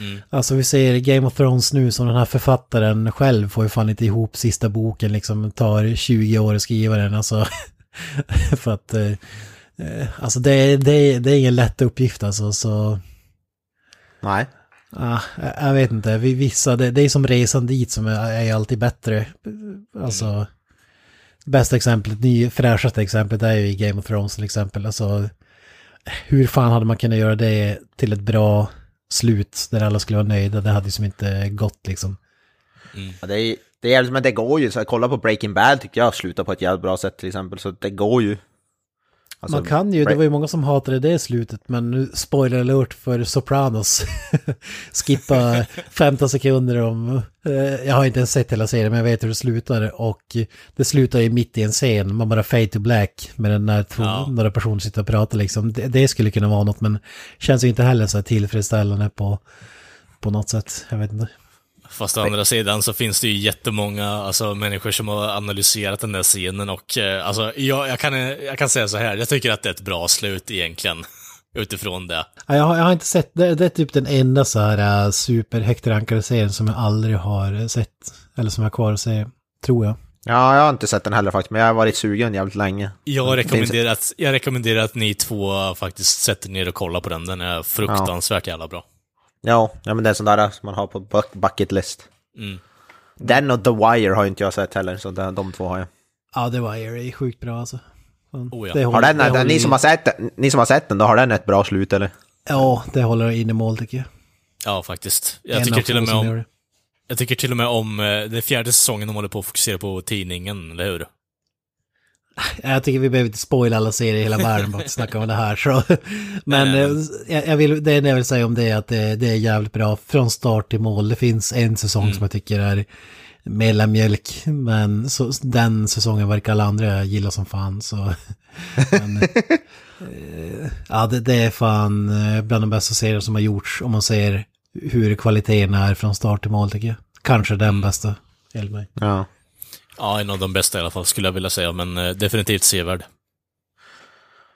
Mm. Alltså vi ser Game of Thrones nu som den här författaren själv får ju fan inte ihop sista boken liksom, tar 20 år att skriva den alltså. för att, eh, eh, alltså det, är- det, är- det är ingen lätt uppgift alltså så. Nej. Ah, jag- vet inte, vi, vissa, det, det är som resan dit som är, är alltid bättre. Alltså, bästa exemplet, ny, fräschaste exemplet är ju i Game of Thrones till exempel. Alltså, hur fan hade man kunnat göra det till ett bra slut där alla skulle vara nöjda? Det hade ju som inte gått liksom. Ja, det, är, det är, men det går ju, så kolla på Breaking Bad tycker jag slutar på ett jävligt bra sätt till exempel, så det går ju. Alltså, man kan ju, det var ju många som hatade det slutet, men nu spoiler alert för Sopranos. Skippa 15 sekunder om, eh, jag har inte ens sett hela serien men jag vet hur det slutar och det slutar ju mitt i en scen, man bara fade to black med den där två, Ja. några personer sitter och pratar liksom. Det, det skulle kunna vara något men känns ju inte heller så här tillfredsställande på, på något sätt, jag vet inte. Fast å andra sidan så finns det ju jättemånga alltså, människor som har analyserat den där scenen och eh, alltså, jag, jag, kan, jag kan säga så här, jag tycker att det är ett bra slut egentligen. Utifrån det. Ja, Jag har, jag har inte sett, det, det är typ den enda så här uh, superhögt rankade serien som jag aldrig har eh, sett, eller som jag har kvar att se, tror jag. Ja, jag har inte sett den heller faktiskt, men jag har varit sugen jävligt länge. Jag rekommenderar, att, jag rekommenderar att ni två faktiskt sätter ner och kollar på den. Den är fruktansvärt jävla bra. Ja, ja men det är sån där som man har på buck- bucket list. Mm. Den och The Wire har ju inte jag sett heller, så de, de två har jag. Ja, det var är sjukt bra alltså. Oh ja. det Har håller- den, det den, håller ni, som har sett den, ni som har sett den, då har den ett bra slut eller? Ja, det håller in i mål tycker jag. Ja, faktiskt. Jag tycker, till och med om, det. jag tycker till och med om eh, den fjärde säsongen de håller på att fokusera på tidningen, eller hur? Jag tycker vi behöver inte spoila alla serier i hela världen bara att snacka om det här. Så. Men Nej, eh, jag, jag vill, det enda jag vill säga om det är att det, det är jävligt bra från start till mål. Det finns en säsong Mm. som jag tycker är mellanmjölk, men så, den säsongen verkar alla andra gilla som fan. Så. Men, eh, ja, det, det är fan eh, bland de bästa serier som har gjorts om man ser hur kvaliteten är från start till mål tycker jag. Kanske Mm. den bästa, enligt mig. Ja. Ja, en av de bästa i alla fall, skulle jag vilja säga, men eh, definitivt sevärd.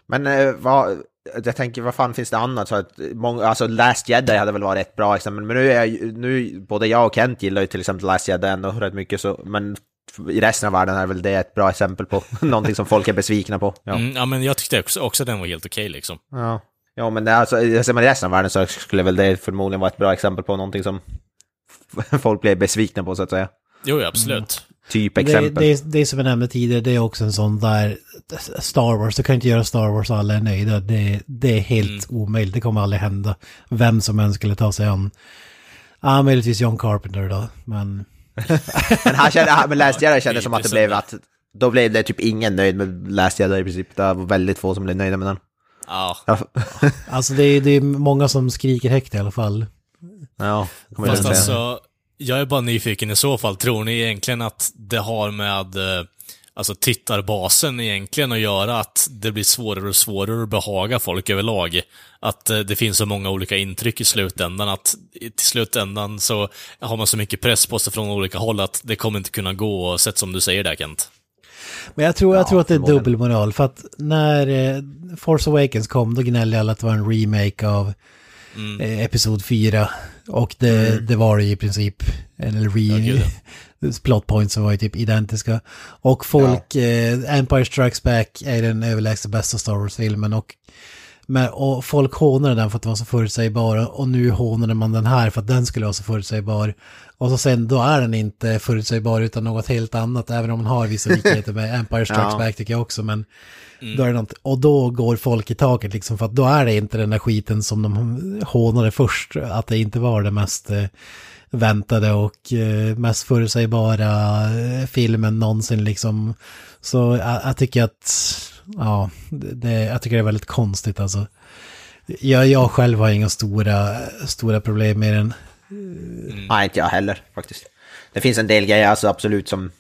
Men eh, vad, jag tänker, vad fan finns det annat? Så att många, alltså Last Jedi hade väl varit ett bra exempel, men nu är jag, ju- nu, både jag och Kent gillar ju till exempel Last Jedi ändå rätt mycket, så, men i resten av världen är väl det ett bra exempel på någonting som folk är besvikna på. Ja, mm, ja men jag tyckte också, också den var helt okej liksom. ja. ja men det, alltså, i resten av världen så skulle väl det förmodligen vara ett bra exempel på någonting som folk blir besvikna på så att säga. Jo, ja, absolut. Typ Det, exempel. det, det är som jag nämnde tidigare, det är också en sån där Star Wars, du kan inte göra Star Wars och alla är nöjda. Det, det är helt omöjligt, det kommer aldrig hända. Vem som än skulle ta sig an. Ja, möjligtvis John Carpenter då, men... Men han kände, han, men Last Jedi kändes som att det blev att, då blev det typ ingen nöjd med Last Jedi i princip. Det var väldigt få som blev nöjda med den. Ja, Alltså det är, det är många som skriker högt i alla fall. ja fast alltså, Jag är bara nyfiken i så fall. Tror ni egentligen att det har med eh, alltså tittarbasen egentligen att göra att det blir svårare och svårare att behaga folk överlag? Att eh, det finns så många olika intryck i slutändan att till slutändan så har man så mycket press på sig från olika håll att det kommer inte kunna gå, sett som du säger där Kent. Men jag tror, jag Ja, tror att det är dubbelmoral. För att när eh, Force Awakens kom, då gnällde alla att det var en remake av Mm. eh, Episod 4. Och det, det var det i princip. Eller re... plot points var ju typ identiska. Och folk, eh, Empire Strikes Back är den överlägset bästa Star Wars-filmen. Och, men, och folk hånade den för att den var så förutsägbar. Och nu hånade man den här för att den skulle vara så förutsägbar. Och så sen, då är den inte förutsägbar utan något helt annat. Även om man har vissa likheter med Empire Strikes Ja. Back tycker jag också. Men då är det något, och då går folk i taket liksom för att då är det inte den där skiten som de hånade först. Att det inte var det mest eh, väntade och eh, mest förutsägbara eh, filmen någonsin liksom. Så jag, jag tycker att, ja, det, jag tycker det är väldigt konstigt alltså. Jag, jag själv har inga stora, stora problem med den. Nej, inte jag heller faktiskt. Det finns en del grejer alltså absolut som,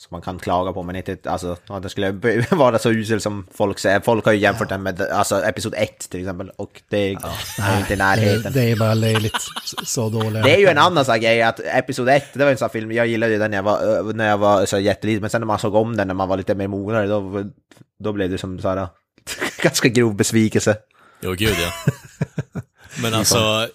som man kan klaga på, men inte alltså, att det skulle vara så usel som folk säger. Folk har ju jämfört den med alltså, Episod 1 till exempel, och det är inte i Det, närheten. det är bara löjligt så- så dåligt. Det är ju en ann- annan här grej att Episod 1, det var en sån film, jag gillade ju den när jag var, när jag var så här jätteliten, men sen när man såg om den när man var lite mer mognare, då, då blev det som så här ganska grov besvikelse. Jo, gud ja. Men alltså,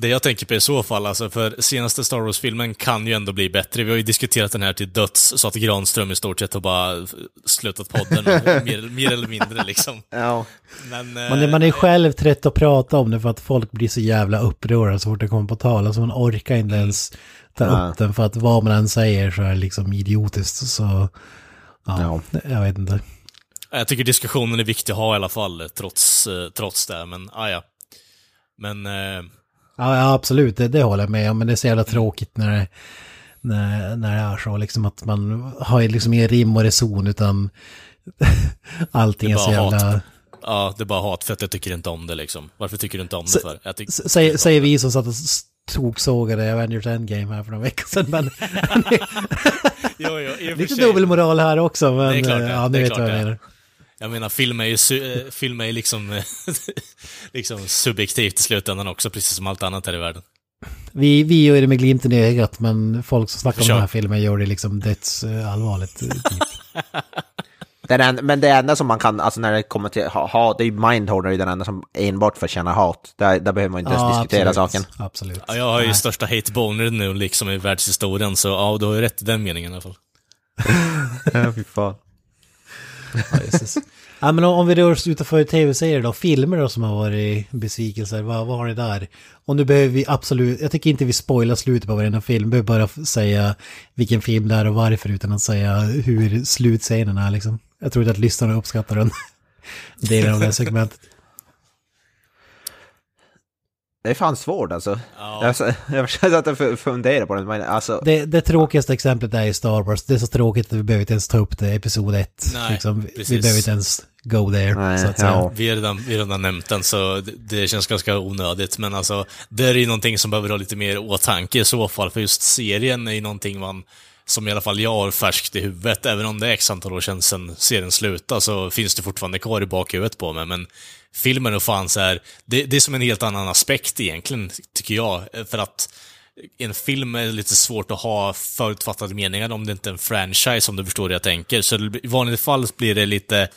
det jag tänker på i så fall, alltså för senaste Star Wars-filmen kan ju ändå bli bättre. Vi har ju diskuterat den här till döds, så att Granström i stort sett har bara slutat podden, mer, mer eller mindre liksom. Ja. Men, Man är, eh, man är själv trött att prata om det för att folk blir så jävla upprörda så fort det kommer på tal. Alltså man orkar inte ens ta Ja. upp den för att vad man än säger så är det liksom idiotiskt. Så ja, Ja. jag vet inte. jag tycker diskussionen är viktig att ha i alla fall, trots, eh, trots det. Men, ah, ja. Men, eh, Ja, ja absolut, det, det håller jag med om. Men det är så jävla tråkigt när det, när, när det är så. Liksom att man har liksom ingen rim och reson utan allting är är så jävla... hat. ja, det är bara hat för att jag tycker inte om det liksom. Varför tycker du inte om det för? Jag tycker, S- Säger, säger vi som satt och toksågade Avengers Endgame här för några veckor sedan. Men jo, jo, lite dubbelmoral här också. Men Det är klart det, eh, ja, det ni är vet vad jag det. menar. Jag menar, film är ju, su- eh, film är liksom, eh, liksom subjektivt i slutändan också, precis som allt annat här i världen. Vi, vi gör det med glimten i ögat, men folk som snackar om den här filmen gör det liksom döds eh, allvarligt. Den en, men det enda som man kan, alltså när det kommer till ha- det är ju Mindholder är den enda som enbart förtjänar hat. Där, där behöver man inte ens diskutera absolut, saken. Absolut. Ja, jag har ju Nej. största hate boner nu liksom i världshistorien, så ja, du har ju rätt i den meningen i alla fall. Ja, fy fan. Ja, ja, men om vi rör oss utanför tv-serier då, filmer då som har varit besvikelser, vad, vad har ni där? Och nu behöver vi absolut, jag tycker inte vi spoilar slutet på varenda film, vi behöver bara säga vilken film det är och varför utan att säga hur slutscenen är liksom. Jag tror inte att lyssnarna uppskattar den delen av det här segmentet. Det är fan svårt alltså. Ja. Jag, jag satt och funderade på det, men alltså... Det, det tråkigaste exemplet är i Star Wars. Det är så tråkigt att vi behöver inte ens ta upp det, episod 1. Nej, liksom, vi behöver inte ens go there, Nej, så att säga. ja. Vi har redan, vi har redan nämnt den, så det, det känns ganska onödigt, men alltså, det är ju någonting som behöver ha lite mer åtanke i så fall, för just serien är ju någonting man, som i alla fall jag har färskt i huvudet, även om det är x antal år sedan, sedan serien slutade, så finns det fortfarande kvar i bakhuvudet på mig, men filmen och fan så här, det, det är som en helt annan aspekt egentligen, tycker jag, för att en film är lite svårt att ha förutfattade meningar om det inte är en franchise, om du förstår hur jag tänker. Så det- i vanliga fall blir det lite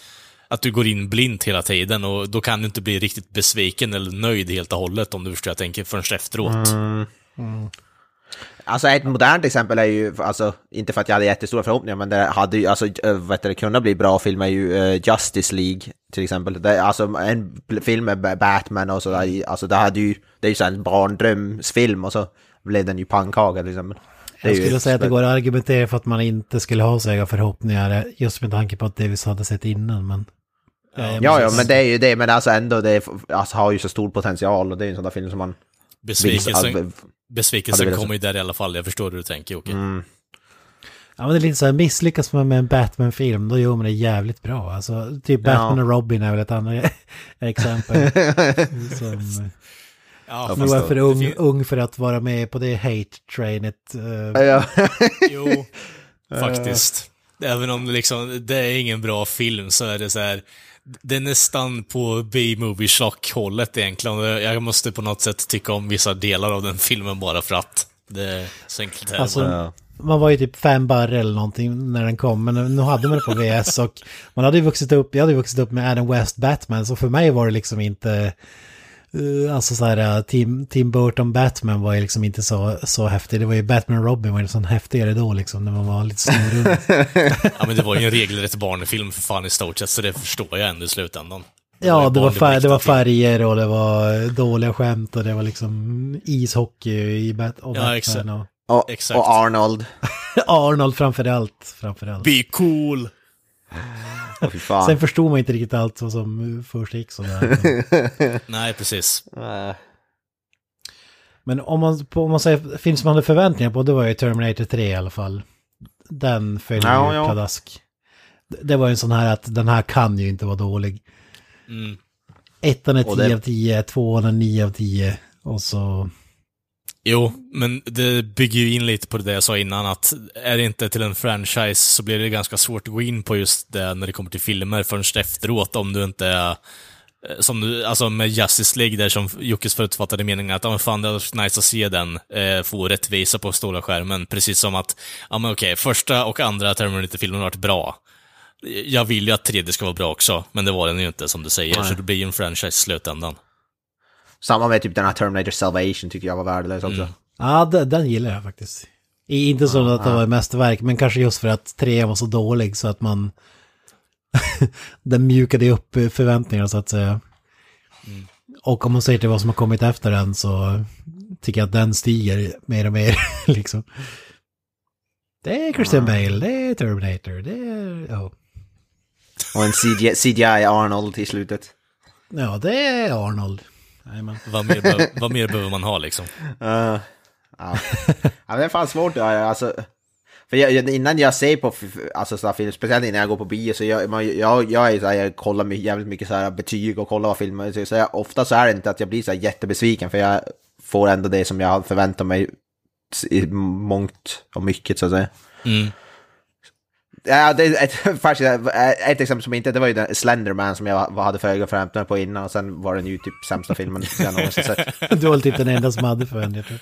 att du går in blint hela tiden och då kan du inte bli riktigt besviken eller nöjd helt och hållet om du förstår hur jag tänker förrän efteråt. Alltså ett modernt exempel är ju, alltså inte för att jag hade jättestora förhoppningar, men det hade ju, alltså, vad heter det, kunnat bli bra film är ju eh, Justice League till exempel. Det, är alltså en film med Ba- Batman och sådär, alltså det hade ju, det är ju så en barndrömsfilm och så blev den ju pannkaka till exempel. Jag skulle säga att det går att argumentera för att man inte skulle ha så höga förhoppningar, just med tanke på att det vi hade sett innan, men... Ja, ja, precis. men det är ju det, men alltså ändå, det är, alltså, har ju så stor potential och det är ju en sån där film som man Besvikelsen, besvikelsen hade kommer ju där i alla fall, jag förstår hur du tänker Jocke. Mm. Ja, men det är lite så här, misslyckas man med en Batman-film, då gör man det jävligt bra. Alltså, typ Batman Ja. och Robin är väl ett annat exempel. Som, Ja, Nu var jag för ung, ung för att vara med på det hate-trainet. eh, Ja. Jo, faktiskt. Även om det liksom, det är ingen bra film så är det så här. Det är nästan på B-movie hållet egentligen. Och Jag måste på något sätt tycka om vissa delar av den filmen bara för att. Det är så enkelt det Alltså. Ja. man var ju typ fem barre eller någonting när den kom, men nu hade man det på VS och man hade ju vuxit upp, jag hade ju vuxit upp med Adam West Batman, så för mig var det liksom inte, alltså så här, eh, Tim, Tim Burton Batman var ju liksom inte så, så häftig, det var ju Batman och Robin var ju sån häftigare då liksom, när man var lite snorunge. Ja men det var ju en regelrätt barnfilm för fan i stort sett, så det förstår jag ändå i slutändan. Ja, det var, fär, det var färger och det var dåliga skämt och det var liksom ishockey i Bat och Ja, Batman exakt. och Och, Exakt. och Arnold. Arnold framför allt, framför allt. Be cool! Fan. Sen förstod man inte riktigt allt vad som eh, först gick sådär. Nej, precis. Men om man, på, om man säger film som man hade förväntningar på, det var ju Terminator 3 i alla fall. Den följde Ja, ju ja. pladask. Det- var ju en sån här att den här kan ju inte vara dålig. Mm. Ettan är Och 10 det- av 10, tvåan är 9 av 10 och så... Jo, men det bygger ju in lite på det jag sa innan, att är det inte till en franchise så blir det ganska svårt att gå in på just det när det kommer till filmer först efteråt, om du inte är eh, som du, alltså med Justice League där som Jockes förutfattade meningen att, ja men fan det hade varit nice att se den eh, få rättvisa på stora skärmen. Precis som att, ja men okej, första och andra Terminator-filmen har varit bra. Jag vill ju att tredje ska vara bra också, men det var den ju inte som du säger, Nej. så det blir ju en franchise i slutändan. Samma med typ den här Terminator Salvation tycker jag var värdelös också. Mm. Ja, den, den gillar jag faktiskt. Inte så att det var mästerverk, men kanske just för att trean var så dålig så att man... den mjukade ju upp förväntningarna så att säga. Och om man ser till vad som har kommit efter den så tycker jag att den stiger mer och mer liksom. Det är Christian Bale, det är Terminator, det är... Ja, Och en CGI, CGI Arnold i slutet. ja det är Arnold. Jajamän. Vad mer, be- vad mer behöver man ha liksom? Uh, ja. ja, men det är fan svårt. ja, Alltså, för jag, innan jag ser på alltså, så här film, speciellt innan jag går på bio, så jag, man, jag, jag, är så här, jag kollar my- jävligt mycket så här betyg och kollar vad filmer så, så jag, ofta så är det inte att jag blir så här jättebesviken, för jag får ändå det som jag har förväntat mig i mångt och mycket så att säga. Mm. Ja, det är ett, faktiskt, ett exempel som inte, det var ju den Slenderman som jag hade för förväntan på innan och sen var den ju typ sämsta filmen jag någonsin sett. Du var typ den enda som hade förväntningar.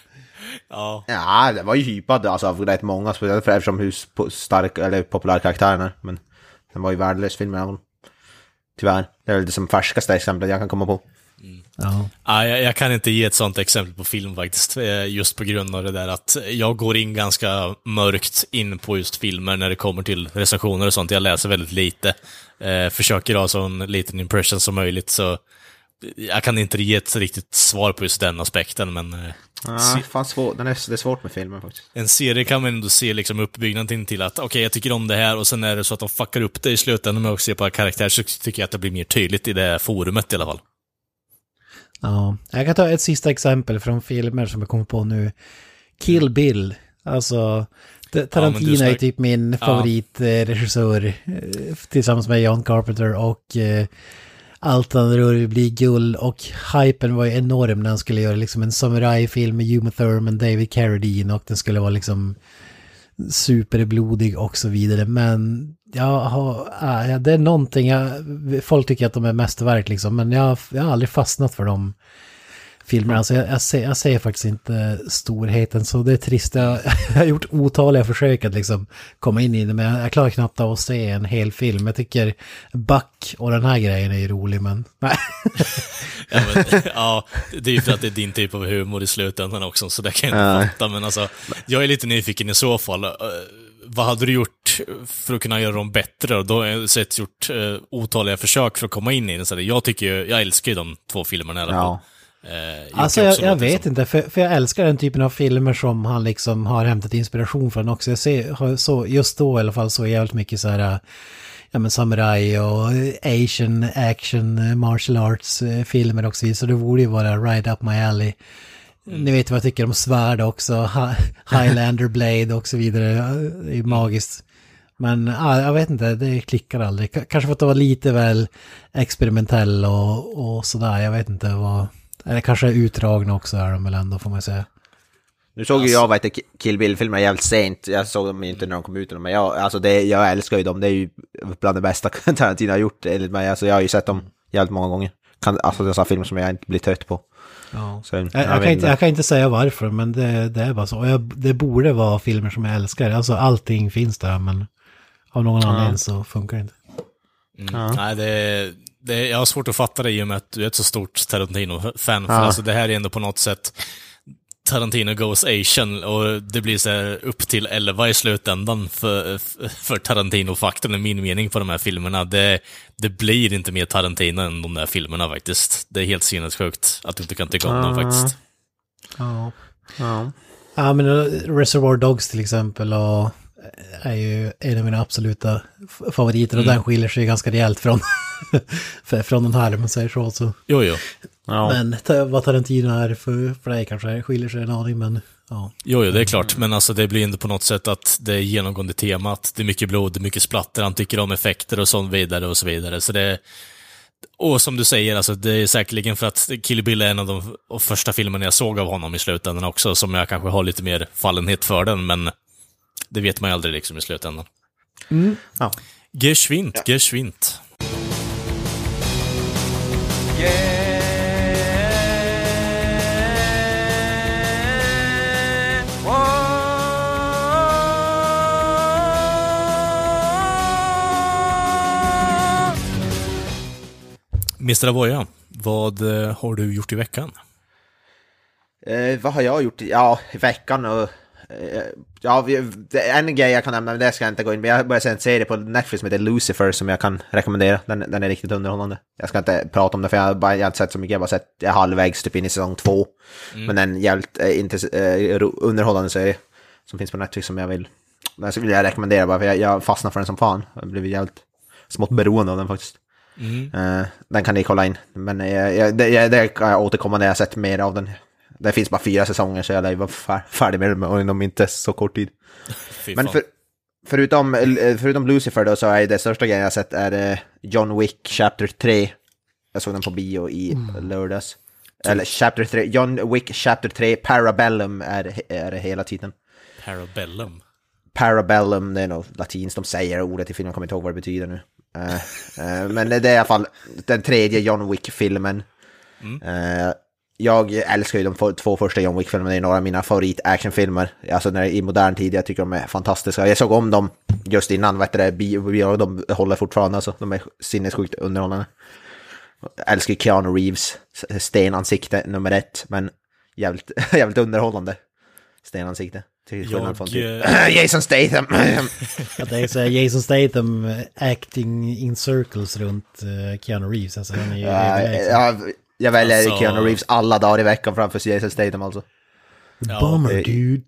Ja. Ja, det var ju hypad alltså av rätt många, speciellt för eftersom hur stark eller populär karaktären är. Men den var ju värdelös filmen av honom. Tyvärr. Det är väl det som färskaste exemplet jag kan komma på. Ja. Ja, jag, jag kan inte ge ett sånt exempel på film faktiskt, eh, just på grund av det där att jag går in ganska mörkt in på just filmer när det kommer till recensioner och sånt. Jag läser väldigt lite. Eh, försöker ha så en liten impression som möjligt, så jag kan inte ge ett riktigt svar på just den aspekten, men Ja, fan svår, den är, det är svårt med filmen faktiskt. en serie kan man ändå se liksom uppbyggnaden till att okej, jag tycker om det här och sen är det så att de fuckar upp det i slutändan med att se på karaktär så tycker jag att det blir mer tydligt i det forumet i alla fall. Ja, jag kan ta ett sista exempel från filmer som jag kommer på nu. Kill Bill. Alltså, Tarantino är snack- typ min Ja. favoritregissör eh, tillsammans med John Carpenter och eh, allt han rör blir guld och hypen var ju enorm när han skulle göra liksom en samurajfilm med Uma Thurman, David Carradine och den skulle vara liksom superblodig och så vidare. Men jag har, äh, det är någonting, jag, folk tycker att de är mästerverk liksom, men jag, jag har aldrig fastnat för dem filmerna. Alltså jag, jag, ser, jag ser faktiskt inte storheten, så det är trist. Jag, jag har gjort otaliga försök att liksom komma in i det, men jag, jag klarar knappt av att se en hel film. Jag tycker Buck och den här grejen är ju rolig, men nej. Ja, men, ja, det är ju för att det är din typ av humor i slutändan också, så det kan jag inte Ja. fatta. Men alltså, jag är lite nyfiken i så fall. Eh, vad hade du gjort för att kunna göra dem bättre? Och då har jag sett gjort uh, otaliga försök för att komma in i den. Så jag tycker ju, jag älskar ju de två filmerna i alla fall. Ja. Eh, Alltså jag, jag vet som- inte, för, för jag älskar den typen av filmer som han liksom har hämtat inspiration från också. Jag ser, så, just då i alla fall så jävligt mycket så här, ja men samurai och asian action, eh, martial arts eh, filmer också. Så det borde ju vara right up my alley. Ni vet vad jag tycker om svärd också, Hi- Highlander Blade och så vidare. Det är ju magiskt. Men ja, jag vet inte, det klickar aldrig. Kanske för att det var lite väl experimentell och, och sådär. Jag vet inte vad... Eller kanske utdragna också är de väl ändå får man säga. Nu såg ju jag vad heter Kill Bill-filmerna jävligt sent. Jag såg dem inte när de kom ut. Men jag, alltså det, jag älskar ju dem. Det är ju bland det bästa Tarantino har gjort enligt mig. Alltså jag har ju sett dem jävligt många gånger. Kan, alltså det är sådana filmer som jag inte blir trött på. Ja. Så, Jag, jag, kan inte, jag kan inte säga varför, men det, det är bara så. Det borde vara filmer som jag älskar. Alltså allting finns där, men av någon anledning så funkar det inte. Mm. Nej, det, det, jag har svårt att fatta det i och med att du är ett så stort Tarantino-fan. För Ja. alltså, det här är ändå på något sätt Tarantino goes Asian och det blir så här upp till 11 i slutändan för, för Tarantino-faktorn, i min mening, på de här filmerna. Det, det blir inte mer Tarantino än de där filmerna faktiskt. Det är helt sinnessjukt att du inte kan tycka om dem faktiskt. Ja. Ja. Ja, men uh, Reservoir Dogs till exempel och eh, är ju en av mina absoluta favoriter och den skiljer sig ganska rejält från, från den här, om man säger så. så. Jo, jo. Ja. Men vad Tarantino är för, för dig kanske skiljer sig en aning, men ja. Jo, jo, det är klart. Men alltså det blir ändå på något sätt att det är genomgående temat. Det är mycket blod, det är mycket splatter, han tycker om effekter och så vidare och så vidare. Så det och som du säger, alltså, det är säkerligen för att Kill Bill är en av de första filmerna jag såg av honom i slutändan också, som jag kanske har lite mer fallenhet för den, men det vet man ju aldrig liksom i slutändan. Ja. Geschwint, geschwint. Yeah. Mr. Avoya, vad eh, har du gjort i veckan? Eh, vad har jag gjort? Ja, i veckan och... Eh, ja, en grej jag kan nämna, men det ska jag inte gå in Men Jag började se en serie på Netflix som heter Lucifer som jag kan rekommendera. Den, den är riktigt underhållande. Jag ska inte prata om det för jag har, bara, jag har inte sett så mycket. Jag har bara sett jag halvvägs typ in i säsong två. Men en jävligt eh, inte, eh, underhållande serie som finns på Netflix som jag vill... Den vill jag rekommendera bara för jag, jag fastnar för den som fan. Jag har blivit jävligt smått beroende av den faktiskt. Eh, den kan ni kolla in. Men jag, jag, det, jag, det kan jag återkomma när jag sett mer av den. Det finns bara fyra säsonger så jag lär vara fär, färdig med den inom inte så kort tid. Men för, förutom, eh, förutom Lucifer då så är det största grejen jag sett är eh, John Wick Chapter 3. Jag såg den på bio i lördags. Eller Chapter 3, John Wick Chapter 3 Parabellum är, är hela titeln. Parabellum. Parabellum, det är nog latinskt de säger ordet i filmen, jag kommer inte ihåg vad det betyder nu. Eh, eh, men det är i alla fall den tredje John Wick-filmen. Eh, jag älskar ju de två första John Wick-filmerna, det är några av mina favorit-actionfilmer. Alltså när, i modern tid, jag tycker de är fantastiska. Jag såg om dem just innan, heter det, bio, de håller fortfarande, alltså. De är sinnessjukt underhållande. Jag älskar Keanu Reeves, stenansikte nummer ett, men jävligt, jävligt underhållande stenansikte. Till skillnad Jag, från typ eh, Jason Statham. Att det är så här Jason Statham eh, acting in circles runt uh, Keanu Reeves. Alltså han är ju Ja, överlägsen. ja, jag väljer Alltså- Keanu Reeves alla dagar i veckan framför Jason Statham alltså. Bummer det- dude.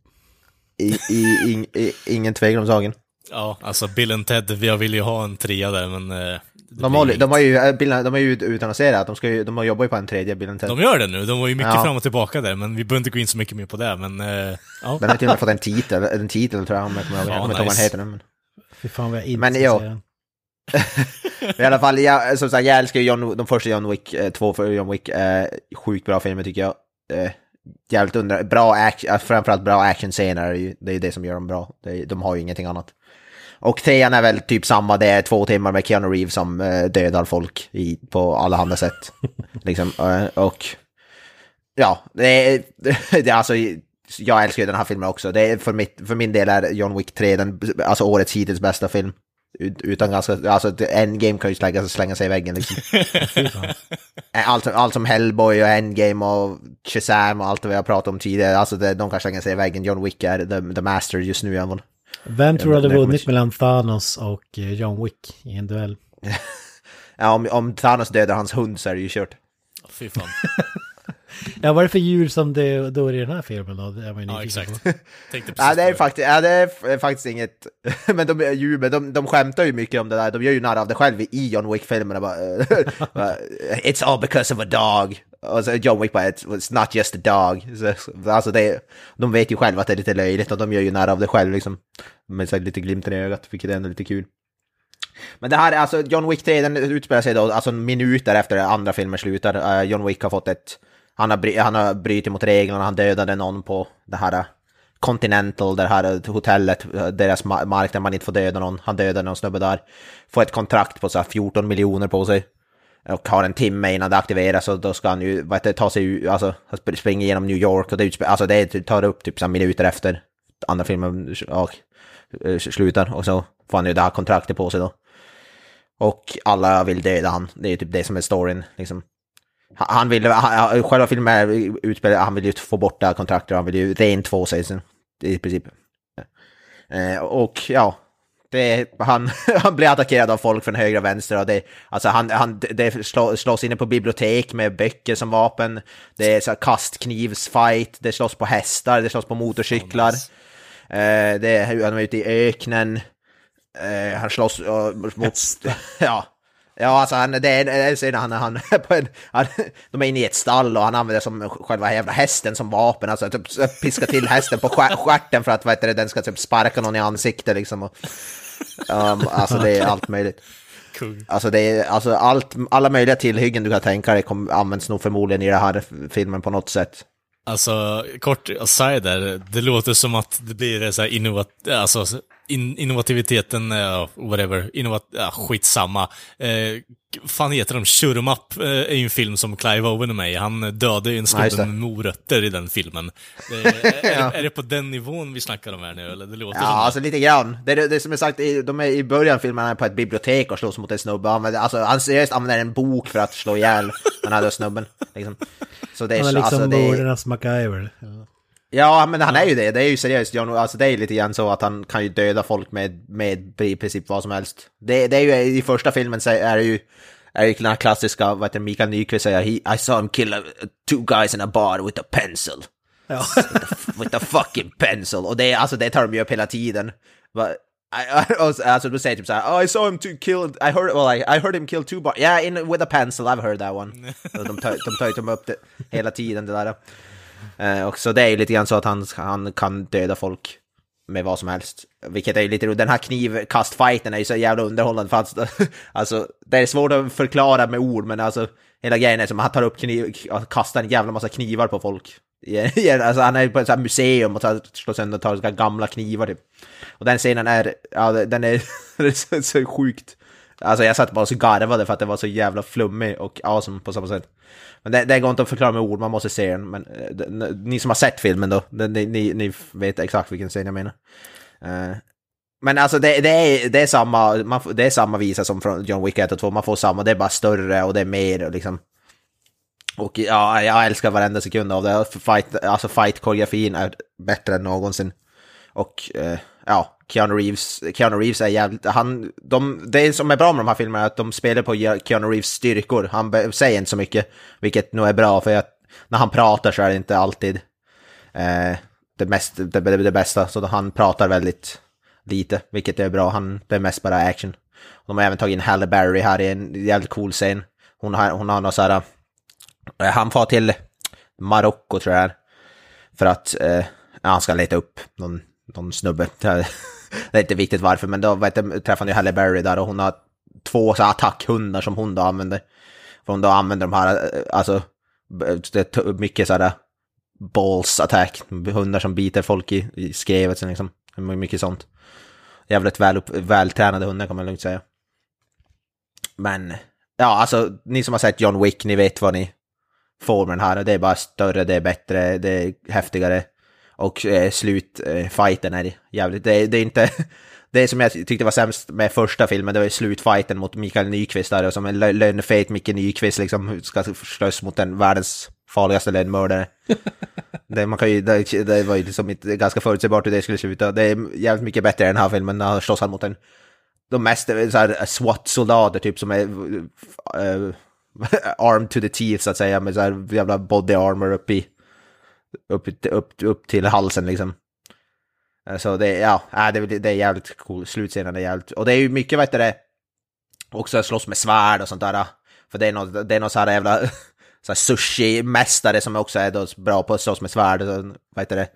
I, i, i, ingen tvekan om saken. Ja, alltså Bill and Ted, jag vill ju ha en trea där, men... eh, De inget. de har ju, Bill- de har ju utannonserat, de, ska ju, de har jobbat ju på en tredje Bill Ted. De gör det nu, de var ju mycket Ja. fram och tillbaka där, men vi behöver inte gå in så mycket mer på det, men... eh, ja. Den har till och med fått en titel, en titel tror jag, om jag kommer ihåg. Ja, Jag kommer inte ihåg vad den nice. heter nu. Men... Fy fan vad jag inte Men den. I alla fall, jag, som sagt, jag älskar ju John, de första John Wick, eh, två för John Wick, eh, sjukt bra filmer tycker jag. Eh, jävligt under, bra action, framförallt bra actionscener, det är ju det som gör dem bra. Det, är- de har ju ingenting annat. Och trean är väl typ samma, det är två timmar med Keanu Reeves som eh, dödar folk i, på alla andra sätt. liksom, eh, och ja, det är, det alltså, jag älskar ju den här filmen också. Det är för, mitt, för min del är John Wick 3 den, alltså årets hittills bästa film. Ut- Utan ganska, alltså Endgame kan ju slänga, slänga sig i väggen liksom. allt, allt som Hellboy och Endgame och Shazam och allt det vi har pratat om tidigare, alltså det, de kan slänga sig i väggen. John Wick är the, the master just nu fall. Vem tror du hade vunnit mellan Thanos och eh, John Wick i en duell? Ja, om, om Thanos dödar hans hund så är det ju kört. Fy fan. Ja, vad är det för djur som det då är i den här filmen då? Det Ja, exakt. Tänkte Ja, det är faktiskt, ja, det är faktiskt inget, men de, är ju- men de, de skämtar ju mycket om det där, de gör ju narr av det själv i John Wick-filmerna It's all because of a dog. Och så John Wick bara, it's, not just a dog. Så, alltså det, de vet ju själva att det är lite löjligt och de gör ju nära av det själv liksom. Med så lite glimten i ögat, vilket är ändå lite kul. Men det här, alltså John Wick 3, den utspelar sig då, alltså minuter efter andra filmen slutar. Eh, John Wick har fått ett Han har, bry, han har brutit mot reglerna, han dödade någon på det här eh, Continental, det här eh, hotellet, deras mark där man inte får döda någon. Han dödade någon snubbe där. Får ett kontrakt på så här 14 miljoner på sig. Och har en timme innan det aktiveras och då ska han ju vad heter, ta sig ut, alltså han springer genom New York och det utspe- alltså det typ- tar upp typ såhär minuter efter andra filmen ja, eh, slutar och så får han ju det här kontraktet på sig då. Och alla vill döda han, det är ju typ det som är storyn liksom. Han- vill, han, själva filmen är utspelad, han vill ju få bort det här kontraktet, han vill ju rent få sig sen, i princip. Eh, och ja, det, han, han blir attackerad av folk från höger och vänster och det, alltså han, han, det slå, slås inne på bibliotek med böcker som vapen, det är så kastknivsfight, det slåss på hästar, det slåss på motorcyklar. Eh, det han är ute i öknen, eh, han slåss eh, mot... Ja. Ja, alltså han, det är en scen han, han, på en, han, de är inne i ett stall och han använder som själva jävla hästen som vapen, alltså typ piska till hästen på stjär- stjärten för att heter det, den ska typ sparka någon i ansiktet liksom. Och, um, alltså det är allt möjligt. Kung. Alltså det är alltså allt, alla möjliga tillhyggen du kan tänka dig kom, används nog förmodligen i den här filmen på något sätt. Alltså, kort aside där, det låter som att det blir så här innovat, alltså, in, innovativiteten, uh, whatever, innovat, ja, skitsamma. Eh, fan heter de? Shurm Up eh, är ju en film som Clive Owen är med i. Han dödade ju en Ja, snubbe med morötter i den filmen. Eh, är, är det på den nivån vi snackar om här nu, eller? Det låter Ja, som alltså lite grann. Det, det, det som är sagt, i- de är i början filmen är på ett bibliotek och slåss mot en snubbe. Han använder- Alltså, han seriöst använder en bok för att slå ihjäl den här snubben. Liksom. Så det är, Han är liksom alltså, det mordernas MacGyver. Ja. Ja, men han är ju det. Det är ju seriöst, John, alltså det är lite grann så att han kan ju döda folk med, med i princip vad som helst. Det, det är ju i första filmen så är det ju, är ju den här klassiska, vad heter Mikael Nyqvist säger, I saw him kill a, two guys in a bar with a pencil. Ja. with a fucking pencil. Och det, alltså, det tar de ju upp hela tiden. Va- I, I, alltså du säger typ såhär, oh, I saw him to kill, I heard, well, I, I heard him kill two bar, yeah, in, with a pencil, I've heard that one. De tar, ju upp det hela tiden det där. Eh, och så det är ju lite grann så att han, han kan döda folk med vad som helst. Vilket är ju lite roligt. Den här knivkastfighten är ju så jävla underhållande. För att, alltså, alltså, det är svårt att förklara med ord, men alltså hela grejen är som att han tar upp kniv, och kastar en jävla massa knivar på folk. Alltså, han är på ett här museum och slår sönder och tar här gamla knivar typ. Och den scenen är, ja den är, den är så, så sjukt. Alltså jag satt bara och så garvade för att det var så jävla flummig och awesome på samma sätt. Men det, det går inte att förklara med ord, man måste se den. Men eh, det- ni som har sett filmen då, det- ni, ni, vet exakt vilken scen jag menar. Uh, men alltså det, det, är, det, är samma, man, det är samma visa som från John Wick 1 och 2, man får samma, det är bara större och det är mer och liksom. Och ja, jag älskar varenda sekund av det. Alltså, fight, alltså fight-koreografin är bättre än någonsin. Och eh, ja, Keanu Reeves, Keanu Reeves är jävligt, han, de, det som är bra med de här filmerna är att de spelar på Keanu Reeves styrkor. Han säger inte så mycket, vilket nog är bra för att när han pratar så är det inte alltid eh, det, mest, det, det, det bästa. Så han pratar väldigt lite, vilket är bra. Han, det är mest bara action. De har även tagit in Halle Berry här i en jävligt cool scen. Hon har, hon har något så här, eh, han far till Marocko tror jag för att eh, han ska leta upp någon, någon snubbe. Det är inte viktigt varför, men då vet jag, träffade han ju Halle Berry där och hon har två så attackhundar som hon då använder. För hon då använder de här, eh, alltså, det är mycket så här eh, balls attack, hundar som biter folk i, i skrevet så liksom. Mycket sånt. Jävligt väl upp, vältränade hundar kan man lugnt säga. Men, ja alltså, ni som har sett John Wick, ni vet vad ni får med den här. Det är bara större, det är bättre, det är häftigare. Och eh, slutfighten är jävligt, det, det är inte... Det som jag tyckte var sämst med första filmen, det var ju slutfighten mot Mikael Nyqvist där, och som en lö- lönnfet Micke Nyqvist liksom ska slåss mot den världens farligaste lönnmördare. det, man kan ju, det, det var ju liksom inte, ganska förutsägbart hur det skulle sluta. Det är jävligt mycket bättre i den här filmen, när han slåss mot en de mest eh, SWAT-soldater typ som är uh, armed to the teeth så att säga med så här jävla body armor upp i upp, upp, upp till halsen liksom. Eh, så det, ja, äh, det, är- det är jävligt cool, slutscenen är jävligt, och det är ju mycket vad heter det, också slåss med svärd och sånt där. Äh. För det är något, det är något så här jävla så här sushi-mästare som också är då bra på att slåss med svärd, vad heter det.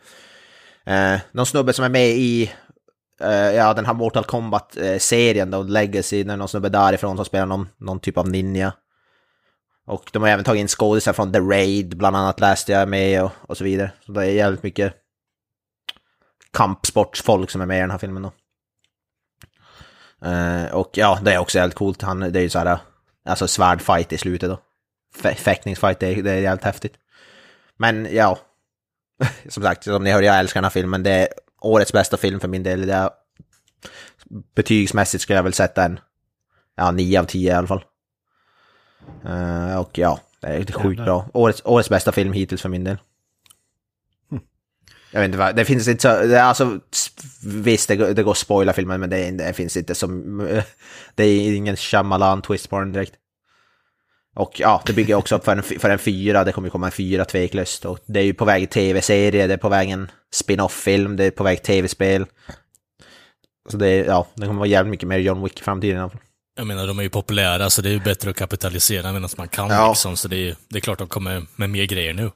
Eh, någon snubbe som är med i eh, ja, den här Mortal Kombat-serien eh, då, Legacy, när någon snubbe därifrån som spelar någon, någon typ av ninja. Och de har även tagit in skådisar från The Raid, bland annat läste jag med och, och så vidare. Så det är jävligt mycket kampsportsfolk som är med i den här filmen då. Uh, och ja, det är också jävligt coolt. Han, det är ju så här, alltså svärdfight i slutet då. Fä- Fäktningsfight, det är, det är jävligt häftigt. Men ja, som sagt, som ni hör, jag älskar den här filmen. Det är årets bästa film för min del. Det är, betygsmässigt skulle jag väl sätta en, ja, 9 av 10 i alla fall. Eh, och ja, det är sjukt bra. Årets, årets bästa film hittills för min del. Jag vet inte vad, det finns inte så, det är alltså, visst det, går- det går att spoila filmen men det, det finns inte som, det är ingen Shyamalan twist på den direkt. Och ja, det bygger också upp för en, för en fyra, det kommer komma en fyra tveklöst. Och det är ju på väg tv-serie, det är på väg en spin-off-film, det är på väg tv-spel. Så det är, ja, det kommer vara jävligt mycket mer John Wick i framtiden i alla fall. Jag menar, de är ju populära, så det är ju bättre att kapitalisera medan man kan Ja. liksom. Så det är, det är klart de kommer med mer grejer nu.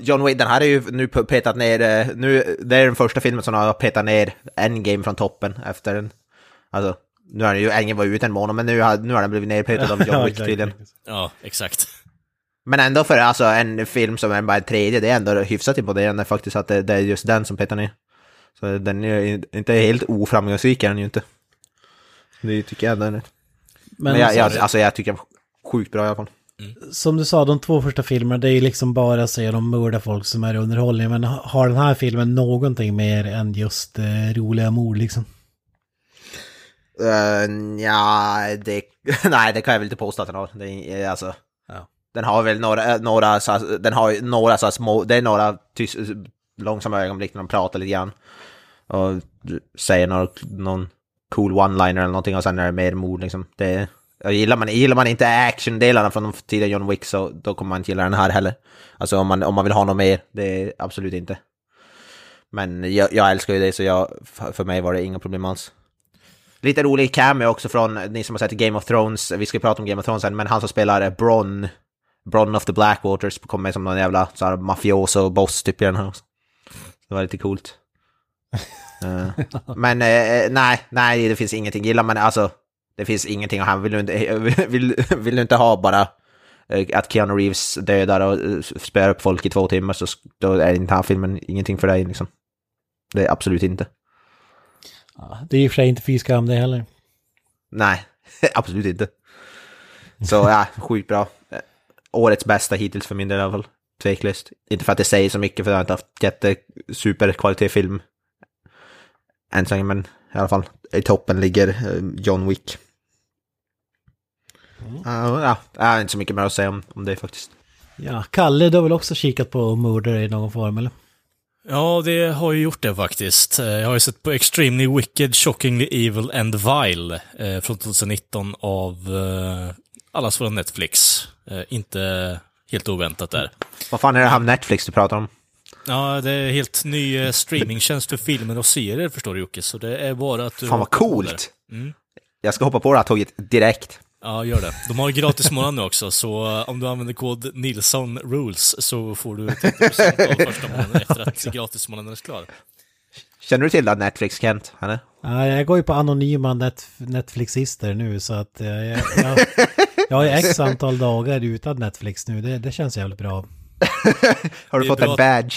John Wick, den här är ju nu pe- petat ner, eh, nu, det är den första filmen som har petat ner Endgame från toppen efter den. Alltså, nu har den ju, Endgame var ute en månad, men nu har, nu har den blivit nerpetad av John Ja, Wick exakt. tydligen. Ja, exakt. Men ändå för alltså, en film som är bara en tredje, det är ändå hyfsat imponerande faktiskt att det, det är just den som petar ner. Så den är ju inte helt oframgångsrik är den ju inte. Det tycker jag är- Men, Men jag, jag, alltså jag tycker sjukt bra i alla fall. som du sa, de två första filmerna, det är ju liksom bara att se dem mörda folk som är underhållning. Men ha- har den här filmen någonting mer än just eh, roliga mord liksom? Uh, ja, det, nej det kan jag väl inte påstå att den har. Det är, alltså, Ja. Den har väl några, eh, några, så, den har några så små, det är några tys, långsamma ögonblick när de pratar lite grann. Och säger någon, någon cool one-liner eller någonting och sen är det mer mord liksom. Det, gillar, man, gillar man inte action-delarna från de tidiga John Wick så då kommer man inte gilla den här heller. Alltså om man, om man vill ha något mer, det är absolut inte. Men jag, jag älskar ju det så jag, för mig var det inga problem alls. Lite rolig cameo också från ni som har sett Game of Thrones, vi ska prata om Game of Thrones sen, men han som spelar eh, Bronn, Bronn of the Blackwaters kommer med som någon jävla så här, mafioso-boss typ i den här också. Det var lite coolt. Eh, men eh, nej, nej, det finns ingenting. Gillar man alltså, det finns ingenting. Han vill inte, vill, vill inte ha bara eh, att Keanu Reeves dödar och eh, spöar upp folk i två timmar så då är inte här filmen ingenting för dig liksom. Det är absolut inte. Ja, det är i och för sig inte fy skam det heller. Nej, absolut inte. Så ja, sjukt bra. Eh, Årets bästa hittills för min del i alla fall. Tveklöst. Inte för att det säger så mycket för jag har inte haft jätte superkvalitet film. Än så länge, men i alla fall. I toppen ligger eh, John Wick. Ja, ja, jag har inte så mycket mer att säga om, om det faktiskt. Ja, Kalle, du har väl också kikat på murder i någon form eller? Ja, det har ju gjort det faktiskt. Eh, Jag har ju sett på Extremely Wicked, Shockingly Evil and Vile eh, från 2019 av eh, allas från Netflix. Eh, inte helt oväntat där. Vad fan är det här med Netflix du pratar om? Ja, det är helt ny eh, streamingtjänst för filmer och serier förstår du Jocke, så det är bara att du... Fan vad coolt! Mm. Jag ska hoppa på det här tåget direkt. Ja, gör det. De har gratis månad nu också, så eh, om du använder kod Nilsson Rules så får du 30% av första månaden efter att gratismånaden är klar. Känner du till det Netflix, Kent? Eller? Ja, jag går ju på anonyma net Netflixister nu så att eh, jag, jag, jag har x antal dagar utan Netflix nu. Det, det känns jävligt bra. Har du fått bra en badge?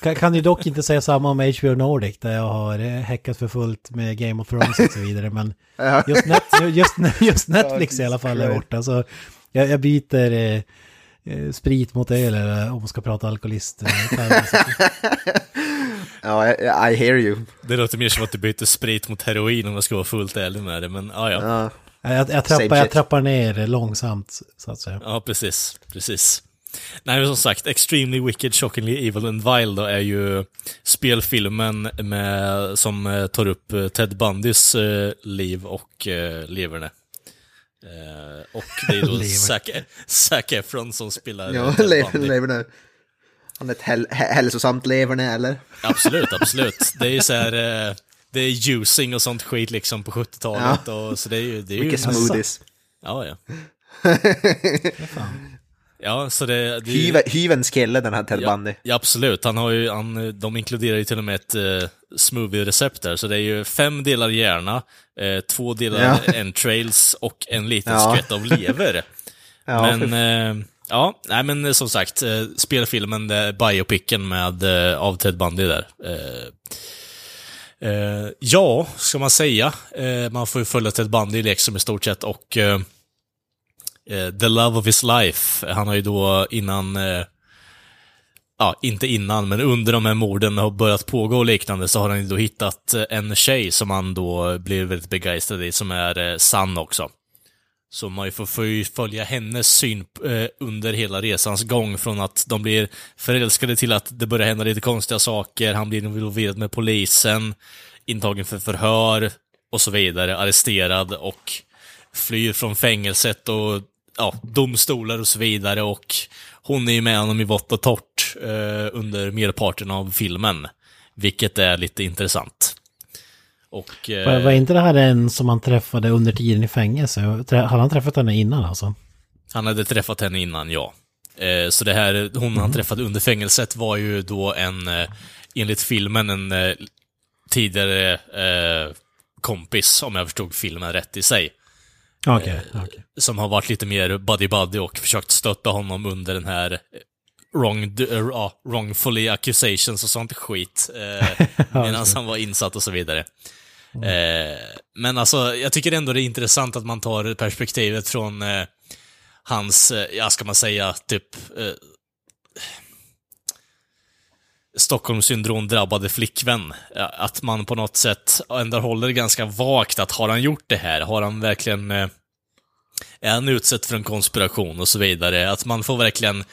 Kan, kan ju dock inte säga samma om HBO Nordic där jag har eh, häckat för fullt med Game of Thrones och så vidare. Men just, net, just, just Netflix i alla fall är borta. Så jag, jag byter eh, eh, sprit mot öl eller om man ska prata alkoholist. eh, Ja, I, I hear you. Det låter mer som att du byter sprit mot heroin om jag ska vara fullt ärlig med det, men ja, ja. Ja. Jag, jag, trappar, jag trappar ner långsamt så att säga. Ja, precis. Precis. Nej, men som sagt, Extremely Wicked, Shockingly Evil and Vile då är ju spelfilmen med, som eh, tar upp eh, Ted Bundys eh, liv och eh, leverne. Eh, och det är då. Zac, Zac Efron som spelar Ja, eh, Ted Bundy. lever nu. Han är ett häl, hä- hälsosamt leverne, eller? Absolut, absolut. Det är ju så här, eh, det är using och sånt skit liksom på 70-talet och så det är ju... Det är ju Mycket smoothies. Ja, ja. Ja, så det... det är Hyven, hyvens kille, den här Ted Ja, Bundy. ja, absolut. Han har ju, han, de inkluderar ju till och med ett eh, smoothie-recept där, så det är ju fem delar hjärna, eh, två delar Ja. entrails och en liten Ja. skvätt av lever. Ja, men, eh, ja, nej men som sagt, eh, spelfilmen, eh, biopicen med, eh, av Ted Bundy där. Eh, eh, ja, ska man säga. Eh, man får ju följa Ted Bundy liksom i stort sett och eh, eh, Eh, the Love of His Life. Han har ju då innan eh, ja, inte innan, men under de här morden har börjat pågå och liknande så har han ju då hittat eh, en tjej som han då blir väldigt begeistrad i, som är eh, sann också. Så man får, får ju följa hennes syn eh, under hela resans gång, från att de blir förälskade till att det börjar hända lite konstiga saker, han blir involverad med polisen, intagen för förhör och så vidare, arresterad och flyr från fängelset och ja, domstolar och så vidare och hon är ju med honom i vått och torrt eh, under merparten av filmen. Vilket är lite intressant. Och... Eh, Var, var inte det här en som han träffade under tiden i fängelse? Hade han träffat henne innan alltså? Han hade träffat henne innan, ja. Eh, så det här, hon han träffade under fängelset var ju då en, eh, enligt filmen, en eh, tidigare eh, kompis, om jag förstod filmen rätt i sig. Okej, okej. Som har varit lite mer buddy-buddy och försökt stötta honom under den här eh, wrong, uh, wrongfully accusations och sånt skit. Eh, medan han var insatt och så vidare. Eh, men alltså, jag tycker ändå det är intressant att man tar perspektivet från eh, hans, eh, ja ska man säga, typ eh, Stockholmssyndrom drabbade flickvän. Att man på något sätt ändå håller ganska vagt att har han gjort det här? Har han verkligen eh, är han utsatt för en konspiration och så vidare? Att man får verkligen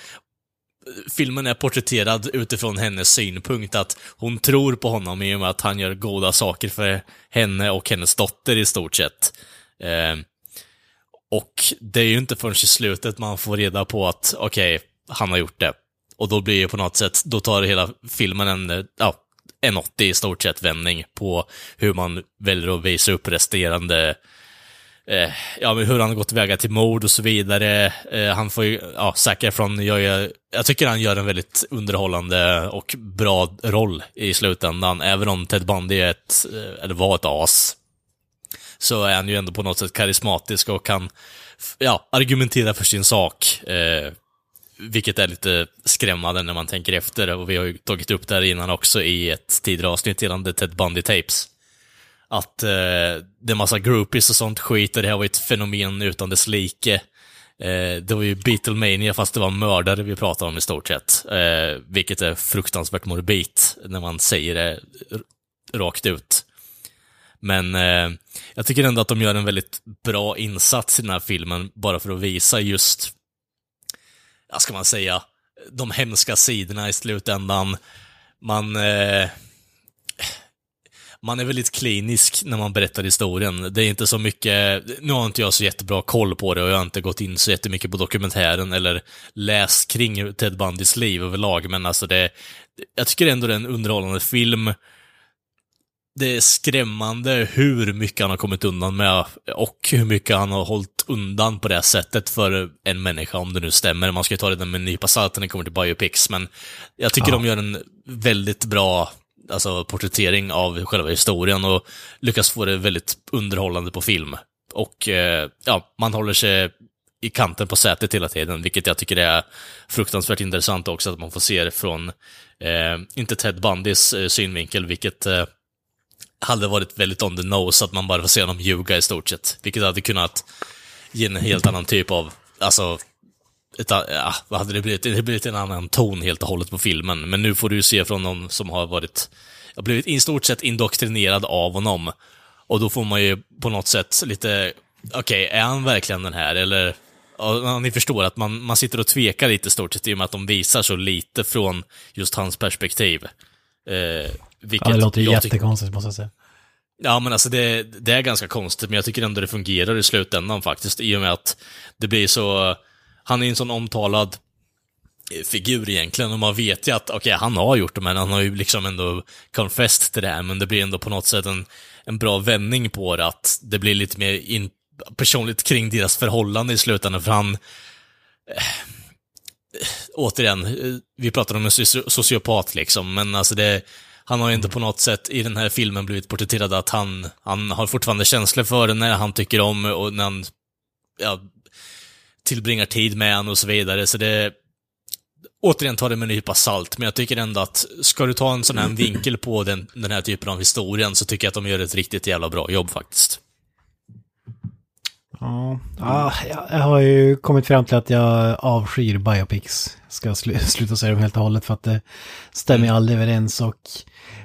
filmen är porträtterad utifrån hennes synpunkt, att hon tror på honom i och med att han gör goda saker för henne och hennes dotter i stort sett. Eh, och det är ju inte förrän i slutet man får reda på att, okej, han har gjort det. Och då blir det på något sätt, då tar hela filmen en, ja, en 80 i stort sett vändning på hur man väljer att visa upp resterande eh, ja, men hur han har gått väga till mord och så vidare. Eh, han får ju, ja, Zac Efron gör ju, jag tycker han gör en väldigt underhållande och bra roll i slutändan, även om Ted Bundy är ett, eh, eller var ett as. Så är han ju ändå på något sätt karismatisk och kan, ja, argumentera för sin sak. Eh, vilket är lite skrämmande när man tänker efter, och vi har ju tagit upp det här innan också i ett tidigare avsnitt gällande Ted Bundy Tapes att eh, det är massa groupies och sånt skit och det här var ju ett fenomen utan dess like. Eh, det var ju Beatlemania fast det var mördare vi pratade om i stort sett. Eh, vilket är fruktansvärt morbid när man säger det rakt ut. Men eh, jag tycker ändå att de gör en väldigt bra insats i den här filmen bara för att visa just, vad ska man säga, de hemska sidorna i slutändan. Man eh, man är väldigt klinisk när man berättar historien. Det är inte så mycket, nu har inte jag så jättebra koll på det och jag har inte gått in så jättemycket på dokumentären eller läst kring Ted Bundys liv överlag, men alltså det, jag tycker ändå det är en underhållande film. Det är skrämmande hur mycket han har kommit undan med och hur mycket han har hållit undan på det sättet för en människa, om det nu stämmer. Man ska ju ta det med en nypa salt när det kommer till biopics, men jag tycker Ja. de gör en väldigt bra alltså, porträttering av själva historien och lyckas få det väldigt underhållande på film. Och eh, ja, man håller sig i kanten på sätet hela tiden, vilket jag tycker är fruktansvärt intressant också, att man får se det från, eh, inte Ted Bundys eh, synvinkel, vilket eh, hade varit väldigt on the nose, att man bara får se honom ljuga i stort sett. Vilket hade kunnat ge en helt annan typ av, alltså, ett, ja, vad hade det blivit? Det hade blivit en annan ton helt och hållet på filmen. Men nu får du se från någon som har varit, har blivit i stort sett indoktrinerad av honom. Och då får man ju på något sätt lite, okej, är han verkligen den här? Eller, ja, ni förstår att man, man sitter och tvekar lite stort sett i och med att de visar så lite från just hans perspektiv. Eh, vilket Ja, det låter jättekonstigt måste jag säga. Ja, men alltså det, det är ganska konstigt, men jag tycker ändå det fungerar i slutändan faktiskt, i och med att det blir så... Han är en sån omtalad eh, figur egentligen, och man vet ju att, okej, han har gjort det, men han har ju liksom ändå confessed till det här, men det blir ändå på något sätt en, en bra vändning på det, att det blir lite mer in, personligt kring deras förhållande i slutändan, för han... Eh, eh återigen, eh, vi pratar om en sociopat liksom, men alltså det... Han har ju inte på något sätt i den här filmen blivit porträtterad att han, han har fortfarande känslor för henne, han tycker om och när han ja, tillbringar tid med honom och så vidare, så det... Återigen tar det med en nypa salt, men jag tycker ändå att ska du ta en sån här vinkel på den, den här typen av historien så tycker jag att de gör ett riktigt jävla bra jobb faktiskt. Ja, ja jag, jag har ju kommit fram till att jag avskyr biopics. Ska sl sluta säga dem helt och hållet för att det stämmer mm. aldrig överens och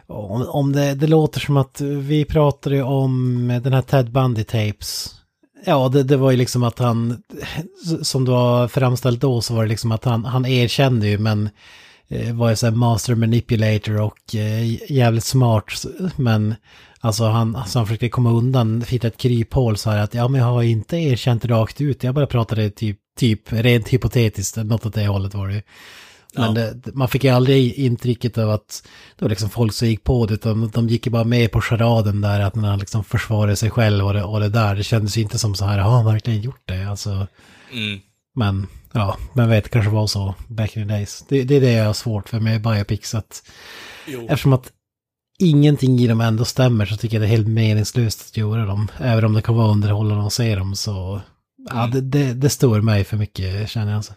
om, om det, det låter som att vi pratade om den här Ted Bundy tapes. Ja, det, det var ju liksom att han, som du har framställt då så var det liksom att han, han erkände ju men eh, var ju så här master manipulator och eh, jävligt smart men Alltså han, alltså han försökte komma undan, hitta ett kryphål så här att ja men jag har inte erkänt rakt ut, jag bara pratade typ, typ rent hypotetiskt, något åt det hållet var det ju. Men ja. det, man fick ju aldrig intrycket av att det var liksom folk som gick på det, utan de gick ju bara med på charaden där, att när han liksom försvarade sig själv och det, och det där. Det kändes ju inte som så här, har han verkligen gjort det? Alltså, mm. Men, ja, men vet, det kanske var så back in the days. Det, det är det jag har svårt för med biopics, att jo. eftersom att ingenting i dem ändå stämmer så tycker jag det är helt meningslöst att göra dem. Även om det kan vara underhållande att se dem så... Ja, mm. det, det, det står mig för mycket känner jag. Alltså.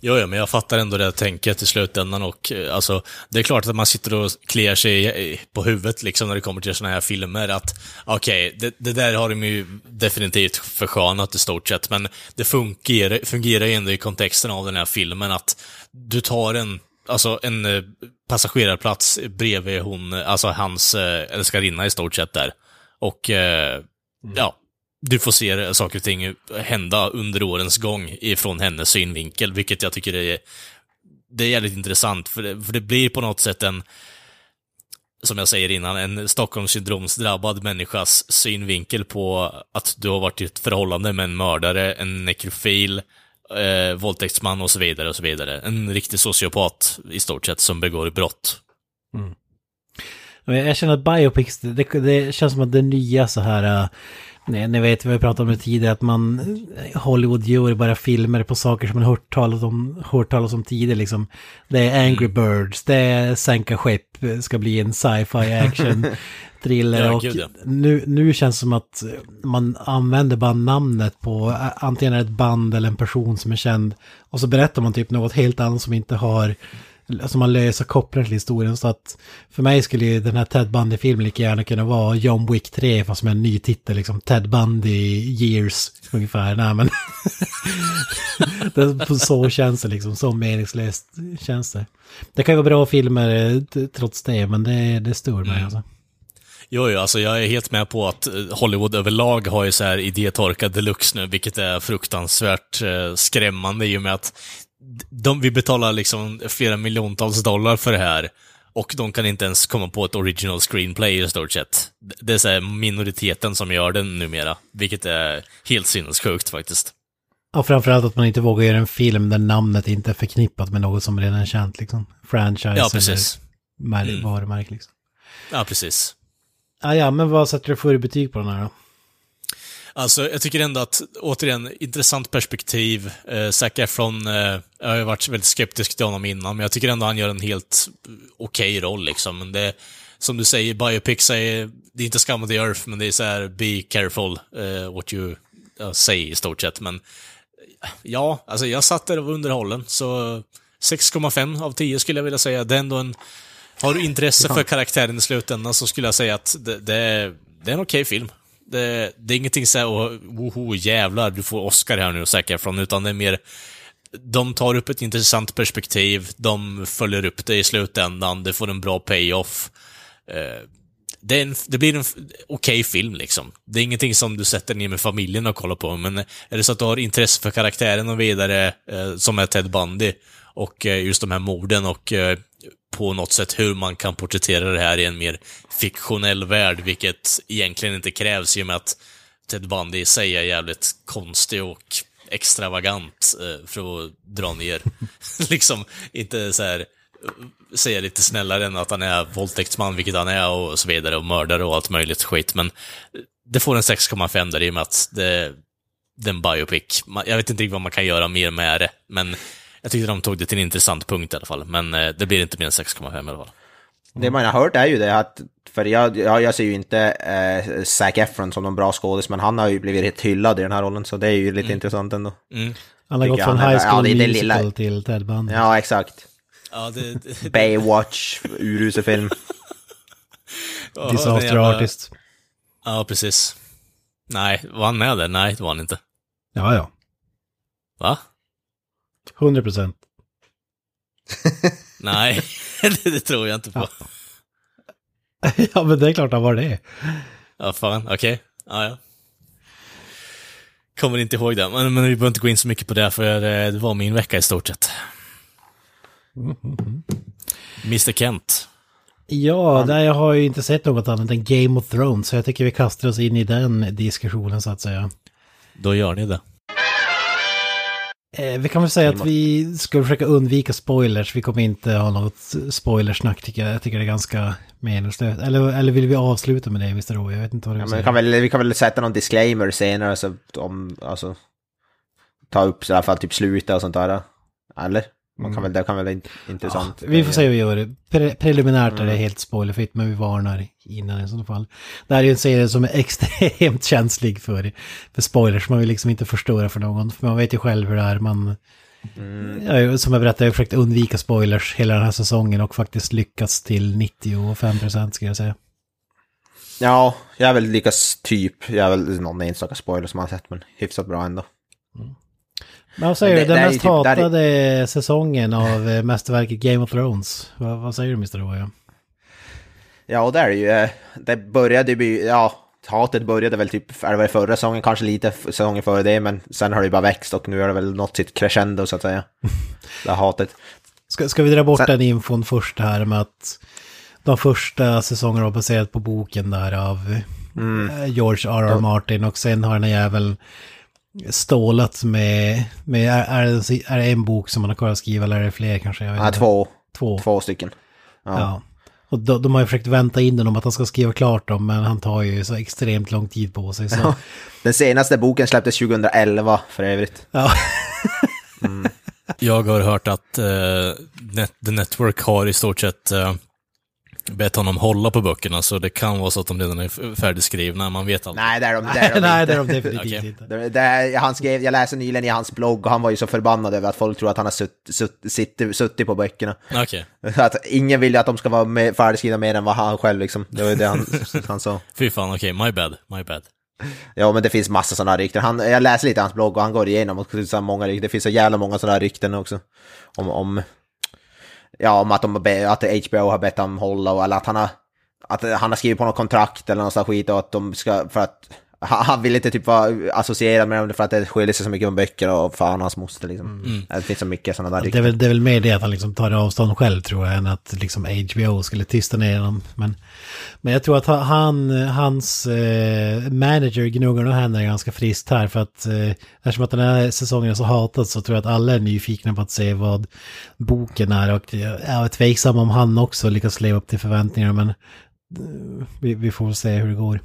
Jo, ja, men jag fattar ändå det tänket i slutändan och eh, alltså, det är klart att man sitter och kliar sig på huvudet liksom när det kommer till sådana här filmer att okej, okay, det, det, där har de ju definitivt förskönat i stort sett, men det fungerar, fungerar ju ändå i kontexten av den här filmen att du tar en alltså en eh, passagerarplats bredvid hon, alltså hans eh, älskarinna i stort sett där. Och mm. ja, du får se saker och ting hända under årens gång ifrån hennes synvinkel, vilket jag tycker är, det är jävligt intressant, för det, för det blir på något sätt en, som jag säger innan, en Stockholmssyndromsdrabbad människas synvinkel på att du har varit i ett förhållande med en mördare, en nekrofil, eh, våldtäktsman och så vidare och så vidare. En riktig sociopat i stort sett som begår brott. Mm. Jag känner att biopics, det, det, känns som att det nya så här, eh, uh, ni, vet, vi har pratat om det tidigare, att man, Hollywood gör bara filmer på saker som man hört talas om, hört talas om tidigare liksom. Det är Angry mm. Birds, det är Sänka skepp, ska bli en sci-fi action thriller. Ja, och gud, ja. nu, nu känns det som att man använder bara namnet på antingen ett band eller en person som är känd. Och så berättar man typ något helt annat som inte har som man löser kopplar till historien. Så att för mig skulle ju den här Ted Bundy-filmen lika gärna kunna vara John Wick 3 fast med en ny titel liksom. Ted Bundy Years ungefär. Nej men. det, så känns det liksom. Så meningslöst känns det. Det kan ju vara bra filmer eh, trots det men det, det stör mig mm. alltså. Jo, jo, alltså jag är helt med på att eh, Hollywood överlag har ju så här idétorka deluxe nu, vilket är fruktansvärt eh, skrämmande i och med att de, vi betalar liksom flera miljontals dollar för det här och de kan inte ens komma på ett original screenplay i stort sett. Det är så minoriteten som gör den numera, vilket är helt sinnessjukt faktiskt. Och framförallt att man inte vågar göra en film där namnet inte är förknippat med något som redan är känt, liksom. Franchise ja, precis. eller mm. varumärke, liksom. Ja, precis. Ah, ja, men vad sätter du för betyg på den här då? Alltså, jag tycker ändå att, återigen, intressant perspektiv. Eh, Zac Efron, eh, jag har ju varit väldigt skeptisk till honom innan, men jag tycker ändå han gör en helt okej okay roll liksom. Men det, som du säger, biopics är, det är inte skam of the earth, men det är så här, be careful uh, what you uh, say i stort sett. Men ja, alltså jag satt där och var underhållen, så 6,5 av 10 skulle jag vilja säga. Det är ändå en... Har du intresse för karaktären i slutändan så skulle jag säga att det, det är, det är en okej okay film. Det, det är ingenting såhär, oh, woho, jävlar, du får Oscar här nu säkert från, utan det är mer de tar upp ett intressant perspektiv, de följer upp det i slutändan, det får en bra payoff. Eh, det, en, det, blir en okej okay film liksom. Det är ingenting som du sätter ner med familjen och kollar på, men är det så att du har intresse för karaktären och vidare, eh, som är Ted Bundy, och eh, just de här morden och eh, på något sätt hur man kan porträttera det här i en mer fiktionell värld, vilket egentligen inte krävs i och med att Ted Bundy i sig är jävligt konstig och extravagant eh, för att dra ner. liksom, inte så här säga lite snällare än att han är våldtäktsman, vilket han är, och så vidare, och mördare och allt möjligt skit, men eh, det får en 6,5 där i och med att det, det är en biopic. Jag vet inte riktigt vad man kan göra mer med det, men jag tyckte de tog det till en intressant punkt i alla fall, men eh, det blir inte mer än 6,5 i alla fall. Mm. Det man har hört är ju det att, för jag, jag, jag ser ju inte eh, Zac Efron som någon bra skådis, men han har ju blivit rätt hyllad i den här rollen, så det är ju lite mm. intressant ändå. Mm. Han har gått från High School ja, det är det Musical lilla- till Ted Bundy. Ja, exakt. Ja, det... det Baywatch, urusel film. Disaster jävla- Artist. Ja, precis. Nej, var han med där? Nej, det var han inte. Ja, ja. Va? 100 procent. Nej, det, tror jag inte på. ja, men det är klart han var det. Ja, fan, okej. Ja, ja. Kommer inte ihåg det, men, men vi behöver inte gå in så mycket på det, för det var min vecka i stort sett. Mr Kent. Ja, där jag har ju inte sett något annat än Game of Thrones, så jag tycker vi kastar oss in i den diskussionen så att säga. Då gör ni det. Eh, vi kan väl säga att vi ska försöka undvika spoilers. Vi kommer inte ha något spoilersnack tycker jag. Jag tycker det är ganska meningslöst. Eller, eller vill vi avsluta med det, Mr. O? Jag vet inte vad du Ja, säga. kan väl, vi kan väl sätta någon disclaimer senare, så om, alltså, ta upp så i alla fall typ slutet och sånt där. Eller? Man kan väl, det kan väl vara int- intressant. Vi får se hur vi gör. Pre preliminärt är det helt spoilerfritt, men vi varnar innan i så fall. Det här är ju en serie som är extremt känslig för, för spoilers. Man vill liksom inte förstöra för någon, för man vet ju själv hur det är. Man, ja, som jag berättade, jag har försökt undvika spoilers hela den här säsongen och faktiskt lyckats till 95% ska jag säga. Ja, jag är väl lyckas typ, jag är väl någon enstaka spoiler som man har sett, men hyfsat bra ändå. Men vad säger Men du, det- den det mest typ- där är- hatade säsongen av eh, mästerverket Game of Thrones? Vad, vad säger du Mr. Oja? Ja, och där är det ju, eh, det började ju, ja, hatet började väl typ, är det väl förra säsongen, kanske lite säsongen före det, men sen har det ju bara växt och nu har det väl nått sitt crescendo så att säga. Det hatet. Ska, ska vi dra bort Sen- den infon först här med att de första säsongerna var baserat på boken där av Mm. eh, George R.R. Martin och sen har den här jäveln stålat med, med är, är, det, är det en bok som man har kvar att skriva eller är det fler kanske? Jag vet Ja, inte. två, Två. två stycken. Ja. Ja. Och de, de har ju försökt vänta in den om att han ska skriva klart dem men han tar ju så extremt lång tid på sig. Så, Den senaste boken släpptes 2011 för övrigt. ja. Jag har hört att eh, Net The Network har i stort sett eh, bett honom hålla på böckerna, så det kan vara så att de redan är färdigskrivna, man vet aldrig. Nej, det är de, det är de Nej, inte. det är de definitivt Okej. inte. Det, det han skrev, jag läste nyligen i hans blogg och han var ju så förbannad över att folk tror att han har sutt, sutt, sitt, suttit på böckerna. Okej. Att ingen vill ju att de ska vara med, färdigskrivna mer än vad han själv liksom. Det var ju det han, han sa. Fy fan, okej, my bad, my bad. Ja, men det finns massa sådana rykten. Han, jag läser lite hans blogg och han går igenom och så många rykten. Det finns så jävla många sådana rykten också. Om, om, ja, om att, de, att HBO har bett honom hålla och eller att han har, att han har skrivit på något kontrakt eller något sånt skit och att de ska, för att han han vill inte typ vara associerad med dem för att det skiljer sig så mycket om böcker och fan hans moster liksom. Det finns så mycket sådana där Det är, väl, det är väl mer det att han liksom tar avstånd själv tror jag än att liksom HBO skulle tysta ner honom. Men, men jag tror att han, hans eh, manager gnuggar nog händer ganska friskt här för att eh, eftersom att den här säsongen är så hatad så tror jag att alla är nyfikna på att se vad boken är och jag är tveksam om han också lyckas leva upp till förväntningarna men vi, vi får se hur det går.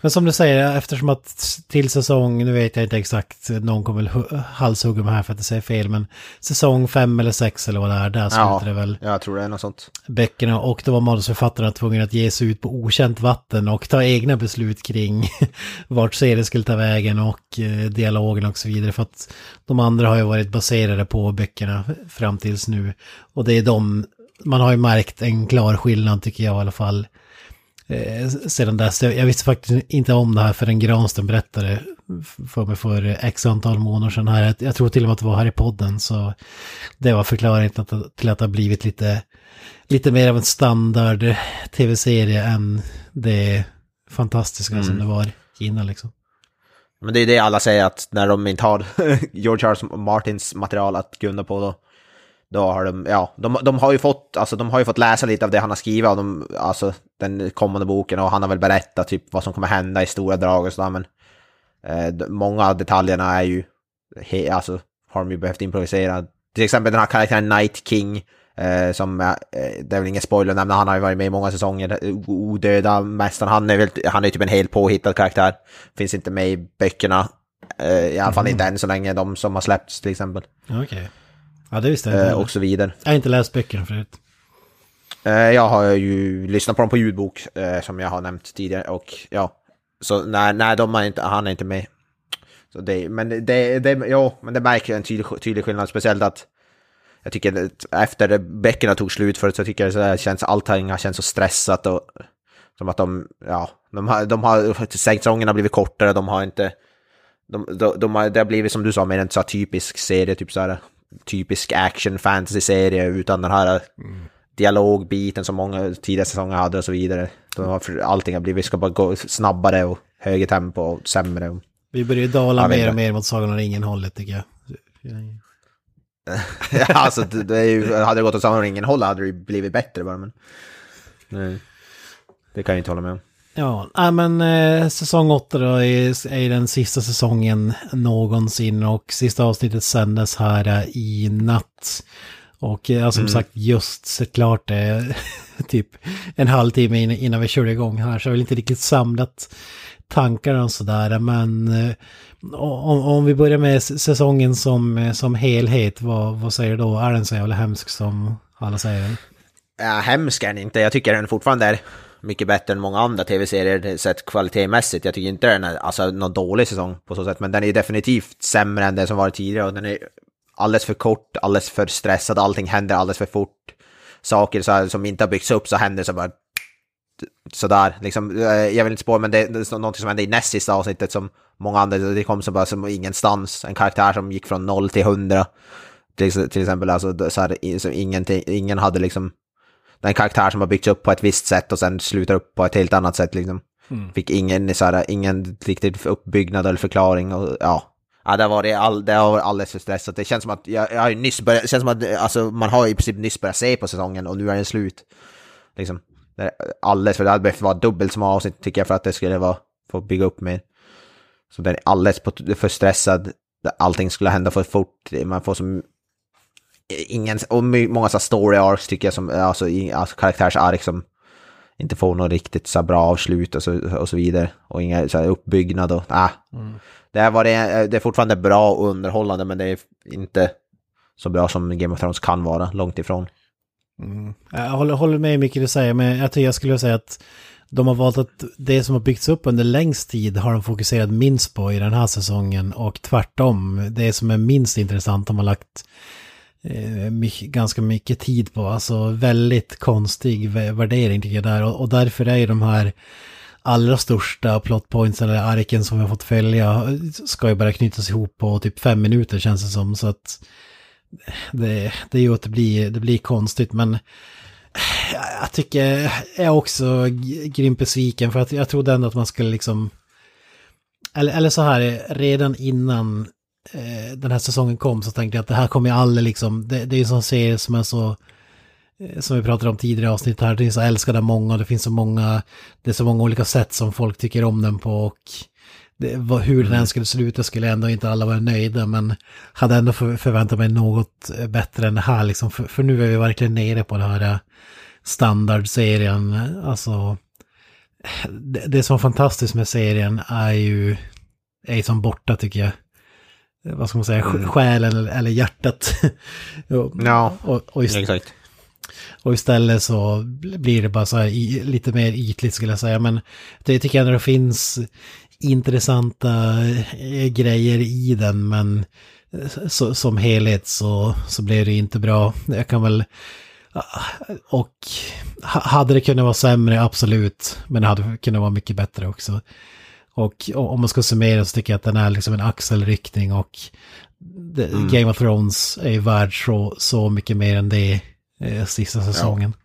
Men som du säger, eftersom att till säsong, nu vet jag inte exakt, någon kommer väl hu- halshugga mig här för att jag säger fel, men säsong fem eller sex eller vad det är, där Ja, slutar det väl jag tror det är något sånt. böckerna och då var manusförfattarna tvungna att ge sig ut på okänt vatten och ta egna beslut kring vart serien skulle ta vägen och eh, dialogen och så vidare. För att de andra har ju varit baserade på böckerna fram tills nu. Och det är de, man har ju märkt en klar skillnad tycker jag i alla fall. Eh, sedan dess. Jag, jag visste faktiskt inte om det här förrän Granström berättade för mig för x antal månader sedan här. Jag, jag tror till och med att det var här i podden. Så det var förklaringen till att, till att det har blivit lite, lite mer av en standard tv-serie än det fantastiska som det var innan liksom. Men det är det alla säger att när de inte har George. R. Martins material att grunda på då, då har de, ja, de, de har ju fått, alltså de har ju fått läsa lite av det han har skrivit av de, alltså den kommande boken och han har väl berättat typ vad som kommer hända i stora drag och sådär men eh, många av detaljerna är ju, he, alltså har de ju behövt improvisera. Till exempel den här karaktären Night King, eh, som, eh, det är väl ingen spoiler att nämna, han har ju varit med i många säsonger, odöda mästaren, han är väl, han är typ en helt påhittad karaktär, finns inte med i böckerna, eh, i alla fall inte än så länge, de som har släppts till exempel, Okej. Ja, det visste jag inte. eh, och så vidare. Jag har inte läst böckerna förut. Eh, Jag har ju lyssnat på dem på ljudbok eh, som jag har nämnt tidigare och ja, så nej, nej de är inte, han är inte med. Så det, men det, det, ja, men det märker en tydlig, tydlig skillnad, speciellt att jag tycker att efter böckerna tog slut förut så tycker jag att det känns, allting har känts så stressat och som att de, ja, de har, de har säsongerna blivit kortare, de har inte, de, de, de har, det har blivit som du sa, mer en så typisk serie, typ så här typisk action fantasy-serie utan den här mm. dialogbiten som många tidigare säsonger hade och så vidare. De har, allting har blivit, ska bara gå snabbare och högre tempo och sämre. Och, Vi börjar ju dala mer och mer mot Sagan om ringen-hållet tycker jag. ja, alltså det, det är ju, hade det gått åt Sagan om ringen-håll hade det ju blivit bättre bara, men... Nej. Det kan jag inte hålla med om. Ja, äh, men eh, säsong 8 då är, är den sista säsongen någonsin och sista avsnittet sändes här eh, i natt. Och eh, som mm. sagt just sett klart det typ en halvtimme innan vi körde igång här så jag har väl inte riktigt samlat tankarna och sådär men eh, om, om vi börjar med säsongen som, eh, som helhet, vad, vad säger du då? Är den så jävla hemsk som alla säger? Ja, hemsk är den inte. Jag tycker den fortfarande är mycket bättre än många andra tv-serier sett kvalitetsmässigt. Jag tycker inte den är alltså, någon dålig säsong på så sätt, men den är definitivt sämre än den som varit tidigare och den är alldeles för kort, alldeles för stressad, allting händer alldeles för fort. Saker så här, som inte har byggts upp så händer så bara sådär, liksom, eh, jag vill inte spå men det, är något som hände i näst sista avsnittet som många andra, det kom som bara som ingenstans, en karaktär som gick från noll till hundra. Till, till exempel, alltså, så här, så ingenting, ingen hade liksom en karaktär som har byggts upp på ett visst sätt och sen slutar upp på ett helt annat sätt liksom. Mm. Fick ingen, så här, ingen riktig uppbyggnad eller förklaring och ja. Ja, det, var det, all, det har varit alldeles för stressat. Det känns som att, jag, jag har nyss börjat, känns som att alltså, man har i princip nyss börjat se på säsongen och nu är den slut. Liksom. Det alldeles för, det hade behövt vara dubbelt så många avsnitt tycker jag för att det skulle vara, få bygga upp mer. Så den är alldeles för stressad, allting skulle hända för fort, man får så ingen, och många så story arcs tycker jag som, alltså, alltså karaktärsark som inte får något riktigt så bra avslut och så, och så vidare. Och inga så uppbyggnad och, ah. Mm. Det, var det, det är fortfarande bra och underhållande men det är inte så bra som Game of Thrones kan vara, långt ifrån. Mm. Jag håller, håller med mycket du säger, men jag tycker jag skulle säga att de har valt att det som har byggts upp under längst tid har de fokuserat minst på i den här säsongen och tvärtom. Det som är minst intressant de har lagt Eh, mycket, ganska mycket tid på. Alltså väldigt konstig värdering tycker jag där. Och, och därför är ju de här allra största plotpoints eller arken som vi har fått följa ska ju bara knytas ihop på typ fem minuter känns det som. Så att eh, det, det är ju att det blir, det blir konstigt men eh, jag tycker jag är också grymt besviken för att jag trodde ändå att man skulle liksom eller, eller så här, redan innan eh, den här säsongen kom så tänkte jag att det här kommer ju aldrig liksom, det, det är en sån serie som är så, eh, som vi pratade om tidigare avsnitt här, det är så älskad av många, det finns så många, det är så många olika sätt som folk tycker om den på och det, var, hur den än mm. skulle sluta skulle ändå inte alla vara nöjda, men hade ändå för, förväntat mig något bättre än det här liksom, för, för nu är vi verkligen nere på det här eh, standardserien, alltså det, det som är fantastiskt med serien är ju, är som borta tycker jag vad ska man säga, mm. själen eller, hjärtat. och, ja, och, och ist exakt. Och istället så blir det bara så här i, lite mer ytligt skulle jag säga. Men det tycker jag när det finns intressanta eh, grejer i den. Men eh, så, som helhet så, så blev det inte bra. Jag kan väl... Ah, och hade det kunnat vara sämre, absolut. Men det hade kunnat vara mycket bättre också. Och om man ska summera så tycker jag att den är liksom en axelryckning och mm. Game of Thrones är ju värd så, så mycket mer än det eh, sista säsongen. Ja.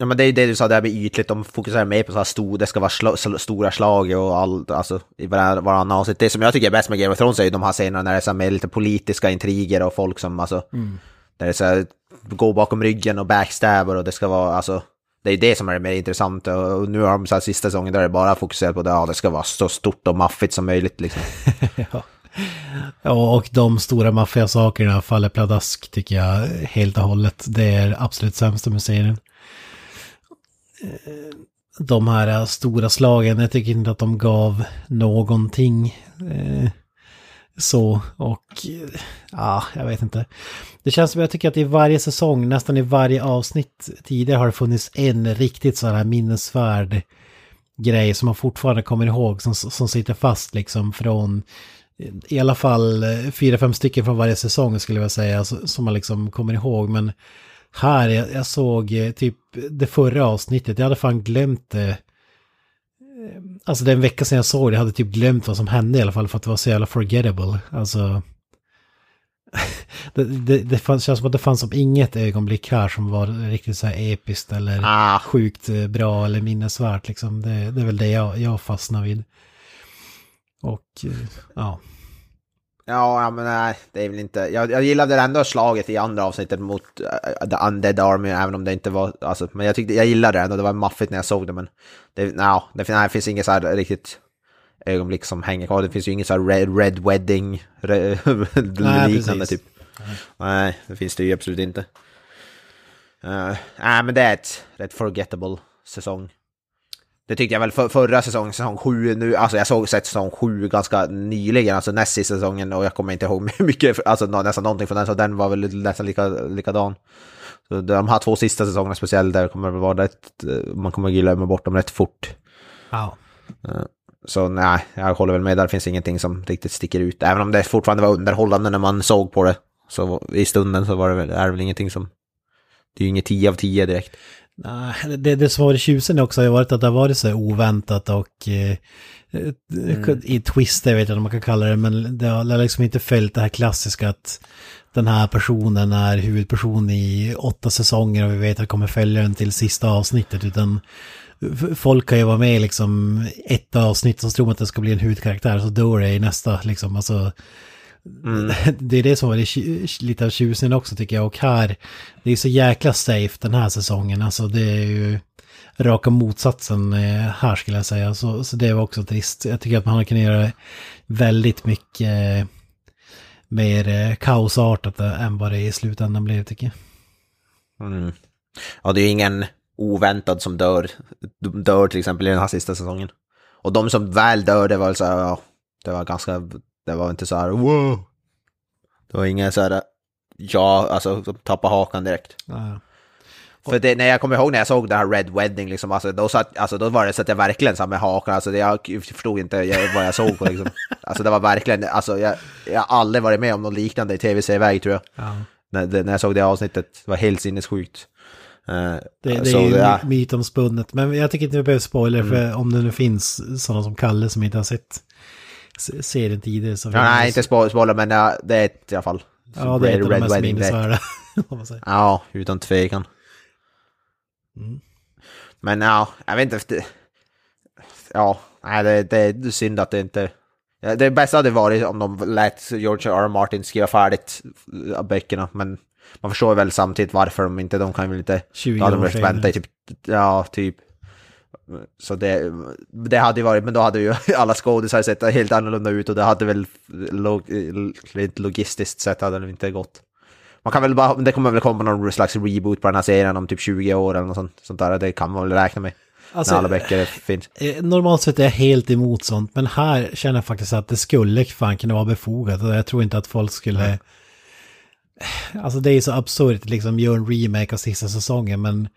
Ja men det är det du sa, det här med ytligt, de fokuserar mer på så här stor, det ska vara sl stora slag och allt, alltså i varannan avsnitt. Det som jag tycker är bäst med Game of Thrones är ju de här scenerna när det är så med lite politiska intriger och folk som alltså, mm. där det är så här, går bakom ryggen och backstabbar och det ska vara, alltså, det är det som är det mer intressanta och nu har de så här sista säsongen där det bara fokuserat på det, ja det ska vara så stort och maffigt som möjligt liksom. ja. ja, och de stora maffiga sakerna faller pladask tycker jag helt och hållet. Det är absolut sämsta med serien. Eh, de här stora slagen, jag tycker inte att de gav någonting. Eh, så och ja, jag vet inte. Det känns som jag tycker att i varje säsong, nästan i varje avsnitt tidigare har det funnits en riktigt sån här minnesvärd grej som man fortfarande kommer ihåg som, som sitter fast liksom från i alla fall fyra, fem stycken från varje säsong skulle jag säga som man liksom kommer ihåg. Men här, jag, jag såg eh, typ det förra avsnittet, jag hade fan glömt det. Eh, alltså den vecka sedan jag såg det, jag hade typ glömt vad som hände i alla fall för att det var så jävla forgettable. Alltså... det, det, det fanns, känns som att det fanns som inget ögonblick här som var riktigt så här episkt eller Ah. sjukt bra eller minnesvärt liksom. Det, det är väl det jag, jag fastnar vid. Och ja. Ja, men nej, det är väl inte... Jag, jag gillade ändå slaget i andra avsnittet mot uh, The Undead Army, även om det inte var... Alltså, men jag tyckte, jag gillade det ändå, det var maffigt när jag såg det, men... Det, no, det, nej, det finns inget så här riktigt ögonblick som hänger kvar. Det finns ju inget så här red, red wedding re, Nej, liknande precis. typ. Nej, det finns det ju absolut inte. Uh, nej, men det är ett rätt forgettable säsong. Det tyckte jag väl för, förra säsongen, säsong sju nu, alltså jag såg sett säsong sju ganska nyligen, alltså näst sista säsongen och jag kommer inte ihåg mycket, alltså nästan någonting från den, så den var väl nästan lika, likadan. Så de här två sista säsongerna speciellt, där kommer det vara rätt, eh, man kommer glömma bort dem rätt fort. Ja. Så nej, jag håller väl med, där finns ingenting som riktigt sticker ut, även om det fortfarande var underhållande när man såg på det. Så i stunden så var det väl, är det väl ingenting som, det är ju inget 10 av 10 direkt. Nej, det, det som varit tjusande också har ju varit att det har varit så oväntat och eh, Mm. i twist, jag vet inte om man kan kalla det, men det har liksom inte följt det här klassiska att den här personen är huvudperson i åtta säsonger och vi vet att det kommer följa den till sista avsnittet, utan folk kan ju vara med i liksom ett avsnitt så tror man att det ska bli en huvudkaraktär så dör det i nästa liksom, alltså det är det som tju- lite av tjusningen också tycker jag. Och här, det är så jäkla safe den här säsongen. Alltså det är ju raka motsatsen eh, här skulle jag säga. Så, så det var också trist. Jag tycker att man har kunnat göra väldigt mycket eh, mer eh, kaosartat än vad det i slutändan blev tycker jag. Mm. Ja, det är ju ingen oväntad som dör, dör till exempel i den här sista säsongen. Och de som väl dör, det var så här, ja, det var ganska, det var inte så här, wow. Det var ingen så här, ja, alltså som tappade hakan direkt. Ja. För det, när jag kommer ihåg när jag såg det här Red Wedding, liksom, alltså, då, satt, alltså, då var det så att jag verkligen här med hakan, alltså, det, jag förstod inte jag, vad jag såg på. Liksom. Alltså det var verkligen, alltså, jag, jag har aldrig varit med om något liknande i tv-serieväg tror jag. Ja. När, det, när jag såg det avsnittet, det var helt sinnessjukt. Eh, Det, det är ju ja. mytomspunnet. Men jag tycker inte vi behöver spoiler för om det nu finns sådana som Kalle som inte har sett se- serien tidigare. Så Ja, nej, inte spo- spoiler, men det är ett i alla fall. Ja, det är ett av de mest minnesvärda. Ja, utan tvekan. Mm. Men ja, jag vet inte. Ja, nej, det, det är synd att det inte... Det bästa hade varit om de lät George R. R. Martin skriva färdigt äh, böckerna, men man förstår väl samtidigt varför de inte, de kan väl inte... 20 Då hade de år behövt vänta i typ, ja, typ. Så det, det hade ju varit, men då hade ju alla skådisar sett helt annorlunda ut och det hade väl log, rent logistiskt sett hade det inte gått. Man kan väl bara, det kommer väl komma någon slags reboot på den här serien om typ 20 år eller något sånt, sånt där. Det kan man väl räkna med. Alltså, när alla böcker finns. Eh, Normalt sett är jag helt emot sånt, men här känner jag faktiskt att det skulle fan kunna vara befogat. Och jag tror inte att folk skulle... Alltså det är så absurt, liksom gör en remake av sista säsongen, men...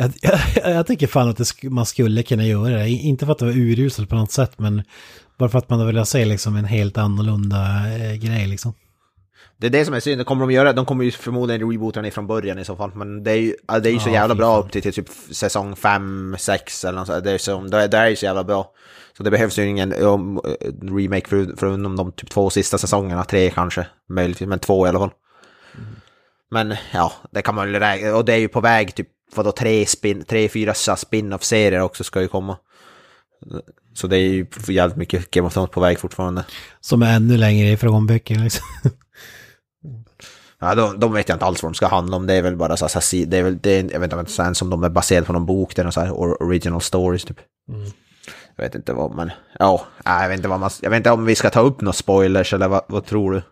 Jag, jag, jag tycker fan att det sk man skulle kunna göra det. Inte för att det var uruselt på något sätt, men bara för att man vill se liksom en helt annorlunda eh, grej liksom. Det är det som är synd, det kommer de göra, de kommer ju förmodligen reboota den ifrån början i så fall, men det är ju, det är ju så Ja, jävla bra upp till, till typ säsong 5, 6 eller något sånt. Det är, så, det, det är ju så jävla bra. Så det behövs ju ingen um, remake för, för de typ två sista säsongerna, tre kanske, möjligtvis, men två i alla fall. Men ja, det kan man väl räkna, och det är ju på väg typ, vadå, tre, spin, tre fyra spin-off-serier också ska ju komma. Så det är ju jävligt mycket Game of Thrones på väg fortfarande. Som är ännu längre ifrån böckerna liksom. Ja, de, de vet jag inte alls vad de ska handla om. Det är väl bara så här, det är väl, det är, jag vet inte sen som de är baserade på någon bok, det är någon så här or- original stories typ. Jag vet inte vad, men ja, jag vet inte vad man, jag vet inte om vi ska ta upp några spoilers eller vad, vad tror du?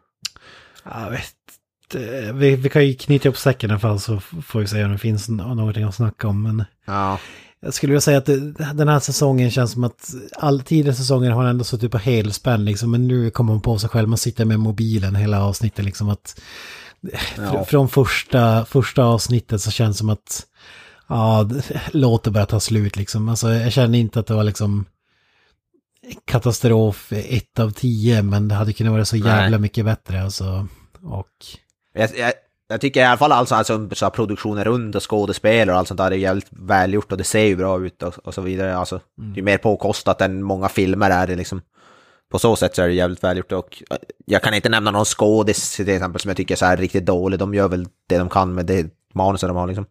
Jag vet. Vi, vi kan ju knyta upp säcken i alla fall så får vi se om det finns nå- någonting att snacka om. Men Ja, jag skulle vilja säga att det, den här säsongen känns som att all tidigare säsonger har ändå suttit på helspänn liksom. Men nu kommer man på sig själv, man sitter med mobilen hela avsnittet liksom. att fr- Från första, första avsnittet så känns det som att Ja, låt det bara ta slut liksom. Alltså jag känner inte att det var liksom katastrof ett av tio, men det hade kunnat vara så jävla Nej. mycket bättre alltså. Och Jag, jag, jag tycker i alla fall alltså, alltså så produktionen runt och skådespel och allt sånt där är jävligt välgjort och det ser ju bra ut och, och så vidare. Alltså, Det är mer påkostat än många filmer är det liksom. På så sätt så är det jävligt välgjort och eh, jag kan inte nämna någon skådis till exempel som jag tycker är så här riktigt dålig. De gör väl det de kan med det manuset de har liksom.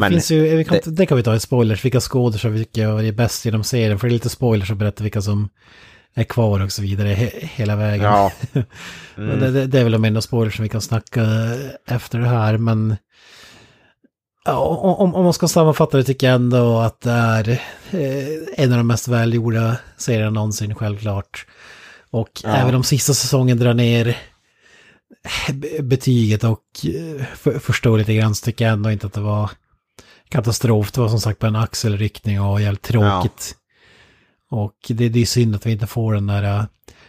Men finns ju, vi kan, det- det kan vi ta i spoilers, vilka skådespelare vilka är bäst genom serien, för det är lite spoilers att berätta vilka som är kvar och så vidare he, hela vägen. Ja. Men det, det, är väl de enda spoilers som vi kan snacka efter det här, men ja, om, om man ska sammanfatta det tycker jag ändå att det är eh, en av de mest välgjorda serierna någonsin, självklart. Och Ja. även om sista säsongen drar ner eh, be- betyget och eh, för, förstår lite grann så tycker jag ändå inte att det var katastrof. Det var som sagt bara en axelryckning och jävligt tråkigt. Och det, det är synd att vi inte får den där äh,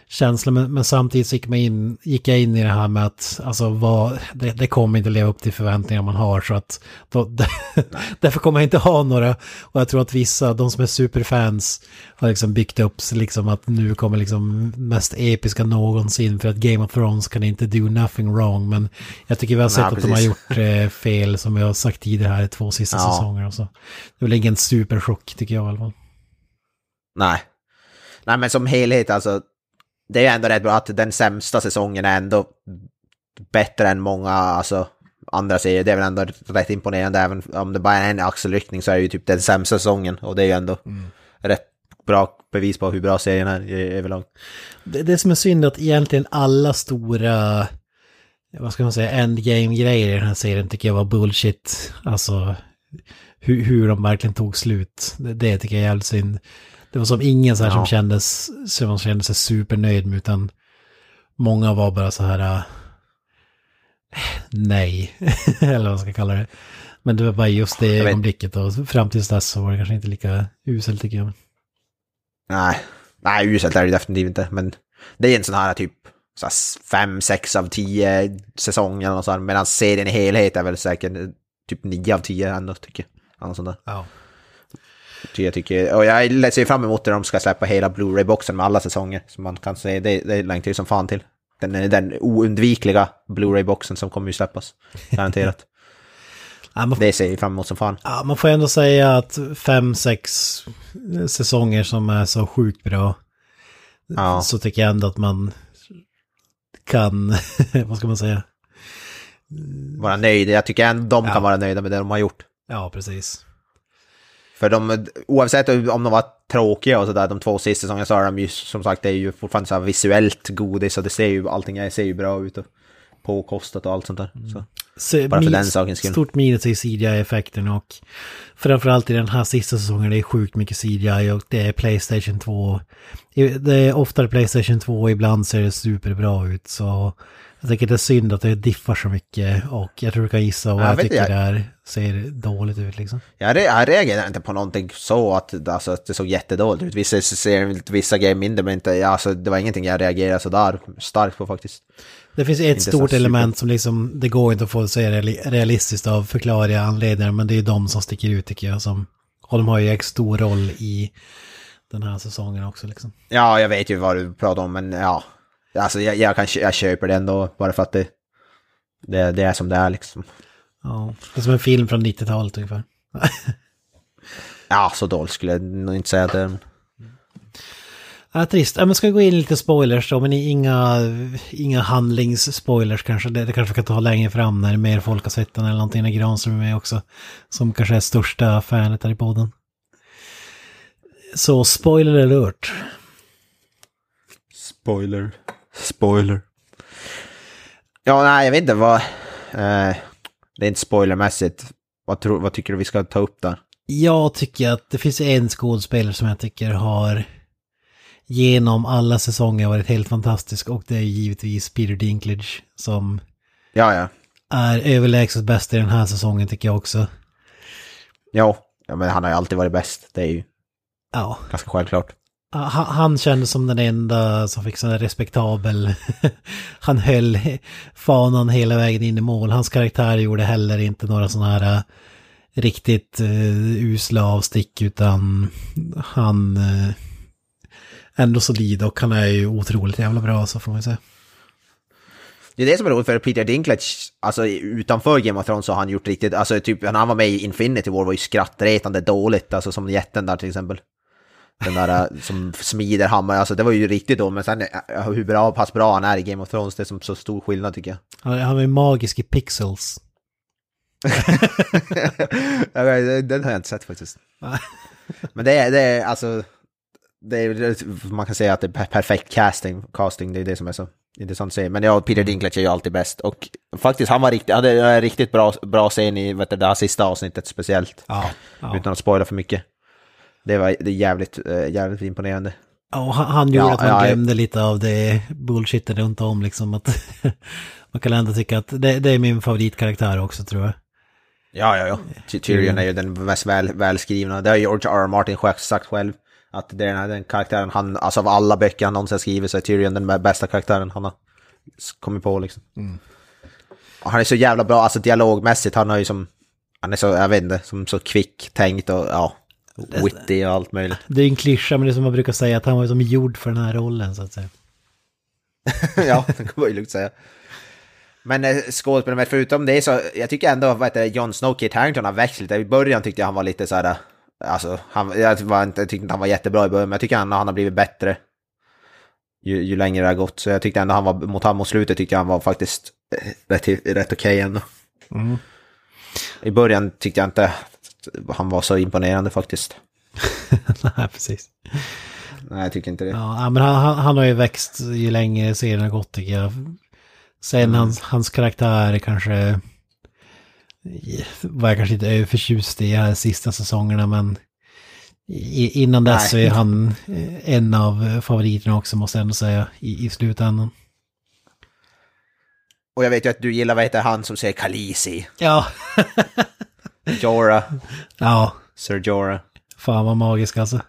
känslan. Men, men samtidigt så gick, man in, gick jag in i det här med att alltså, vad, det, det kommer inte leva upp till förväntningar man har. Så att då, därför kommer jag inte ha några. Och jag tror att vissa, de som är superfans, har liksom byggt upp liksom att nu kommer liksom mest episka någonsin. För att Game of Thrones kan inte do nothing wrong. Men jag tycker vi har sett Nej, att de har gjort eh, fel som jag har sagt tidigare här i två sista Ja. säsonger. Och så. Det är väl ingen superchock tycker jag i alla fall. Nej. Nej men som helhet alltså. Det är ändå rätt bra att den sämsta säsongen är ändå bättre än många alltså, andra serier. Det är väl ändå rätt imponerande. Även om det bara är en axelryckning så är det ju typ den sämsta säsongen. Och det är ju ändå rätt bra bevis på hur bra serien är överlag. Det, det som är synd är att egentligen alla stora, vad ska man säga, endgame-grejer i den här serien tycker jag var bullshit. Alltså, hur, hur de verkligen tog slut. Det, det tycker jag är jävligt synd. Det var som ingen så här som Ja. kändes, som kände sig supernöjd med, utan många var bara så här, äh, nej, eller vad man ska kalla det. Men det var bara just det ögonblicket och fram tills dess så var det kanske inte lika uselt tycker jag. Nej, nej uselt är det definitivt inte. Men det är en sån här typ så fem, sex av tio säsonger och så här, Medan serien i helhet är väl säkert typ nio av tio ändå tycker jag. Något sånt där. Ja. Jag tycker, och jag ser fram emot när de ska släppa hela Blu-ray-boxen med alla säsonger. Så man kan se, det, det längtar ju som fan till. Den, den oundvikliga Blu-ray-boxen som kommer ju släppas. Garanterat. Ja, man, det ser jag fram emot som fan. Ja, man får ändå säga att fem, sex säsonger som är så sjukt bra. Ja. Så tycker jag ändå att man kan, vad ska man säga? Vara nöjd. Jag tycker ändå de Ja. kan vara nöjda med det de har gjort. Ja, precis. För de, oavsett om de var tråkiga och sådär, de två sista säsongerna så är de ju som sagt, det är ju fortfarande så här visuellt godis och det ser ju, allting ser ju bra ut och påkostat och allt sånt där. Så. Så, Bara för den sakens skull. Stort minus är CGI-effekten och framförallt i den här sista säsongen det är sjukt mycket CGI och det är Playstation 2. Det är oftare Playstation 2 och ibland ser det superbra ut så jag tycker det är synd att det diffar så mycket och jag tror du kan gissa vad Ja, jag jag tycker jag- det är, ser dåligt ut liksom. Jag, jag reagerar inte på någonting så att, alltså, att det såg jättedåligt ut. Vissa ser vissa grejer mindre men inte, alltså, det var ingenting jag reagerade sådär starkt på faktiskt. Det finns ett Inte stort element som liksom, det går inte att få reali- realistiskt av förklarliga anledningar, men det är de som sticker ut tycker jag. Som, och de har ju stor roll i den här säsongen också liksom. Ja, jag vet ju vad du pratar om men ja. Alltså jag, jag, kan, jag köper det ändå bara för att det, det, det är som det är liksom. Ja, det är som en film från 90-talet ungefär. Ja, så dåligt skulle jag nog inte säga det är. Ja, trist. Ja, men ska vi gå in lite spoilers då, men inga, inga handlingsspoilers kanske. Det, det kanske vi kan ta längre fram när mer folk har sett den eller någonting när Granström är med också. Som kanske är största fanet här i podden. Så spoiler alert. Spoiler. Spoiler. Ja, nej, jag vet inte vad... Eh, det är inte spoilermässigt. Vad, tror, vad tycker du vi ska ta upp där? Jag tycker att det finns en skådespelare som jag tycker har genom alla säsonger varit helt fantastisk och det är givetvis Peter Dinklage som Ja, ja. är överlägset bäst i den här säsongen tycker jag också. Ja, ja men han har ju alltid varit bäst. Det är ju Ja, ganska självklart han, kändes som den enda som fick sån här respektabel... han höll fanan hela vägen in i mål. Hans karaktär gjorde heller inte några sådana här eh, riktigt uh, usla avstick utan han uh, ändå solid och han är ju otroligt jävla bra så får man ju säga. Det är det som är roligt för Peter Dinklage, alltså utanför Game of Thrones så har han gjort riktigt, alltså typ när han var med i Infinity War var ju skrattretande dåligt, alltså som jätten där till exempel. Den där eh, som smider hammar, alltså det var ju riktigt då, men sen eh, hur bra, pass bra han är i Game of Thrones, det är som så stor skillnad tycker jag. Han, är magisk i pixels. Den har jag inte sett faktiskt. Men det är, det är alltså, det är, man kan säga att det är perfekt casting, casting, det är det som är så intressant att se. Men ja, Peter Dinklage är ju alltid bäst. Och faktiskt, han var riktigt, hade en riktigt bra, bra scen i vet du, det här sista avsnittet speciellt. Ja, ja. Utan att spoila för mycket. Det var det jävligt, äh, jävligt imponerande. Ja, han, han gjorde Ja, att man ja, glömde lite av det bullshiten runt om liksom. Att man kan ändå tycka att det, det är min favoritkaraktär också tror jag. Ja, ja, ja. Ty- Tyrion är ju den mest väl, välskrivna. Det har George R. R. Martin själv sagt själv. Att det är den, här, den karaktären han, alltså av alla böcker han någonsin skrivit så är Tyrion den bästa karaktären han har kommit på liksom. Och han är så jävla bra, alltså dialogmässigt, han har ju som, han är så, jag vet inte, som så kvick tänkt och ja, witty och allt möjligt. Det är en klyscha men det är som man brukar säga att han var ju som gjord för den här rollen så att säga. ja, det kan man ju lugnt säga. Men eh, skådespelare, förutom det så, jag tycker ändå, vad heter det, Jon Snow, Kit Harington har växt lite. I början tyckte jag han var lite så här, alltså, han, jag, var inte, jag tyckte inte han var jättebra i början, men jag tycker han, han har blivit bättre. Ju, ju längre det har gått, så jag tyckte ändå han var, mot han mot slutet tyckte jag han var faktiskt eh, rätt, rätt okej ändå. I början tyckte jag inte han var så imponerande faktiskt. Nej, precis. Nej, jag tycker inte det. Ja, men han, han, har ju växt ju längre serien har gått tycker jag. Sen hans, hans karaktär kanske var jag kanske inte överförtjust i de här sista säsongerna men i, innan dess Nej. så är han eh, en av favoriterna också måste jag ändå säga i, i slutändan. Och jag vet ju att du gillar, vad heter han som säger Khaleesi? Ja, Jorah, ja, Sir Jorah. fan vad magisk alltså.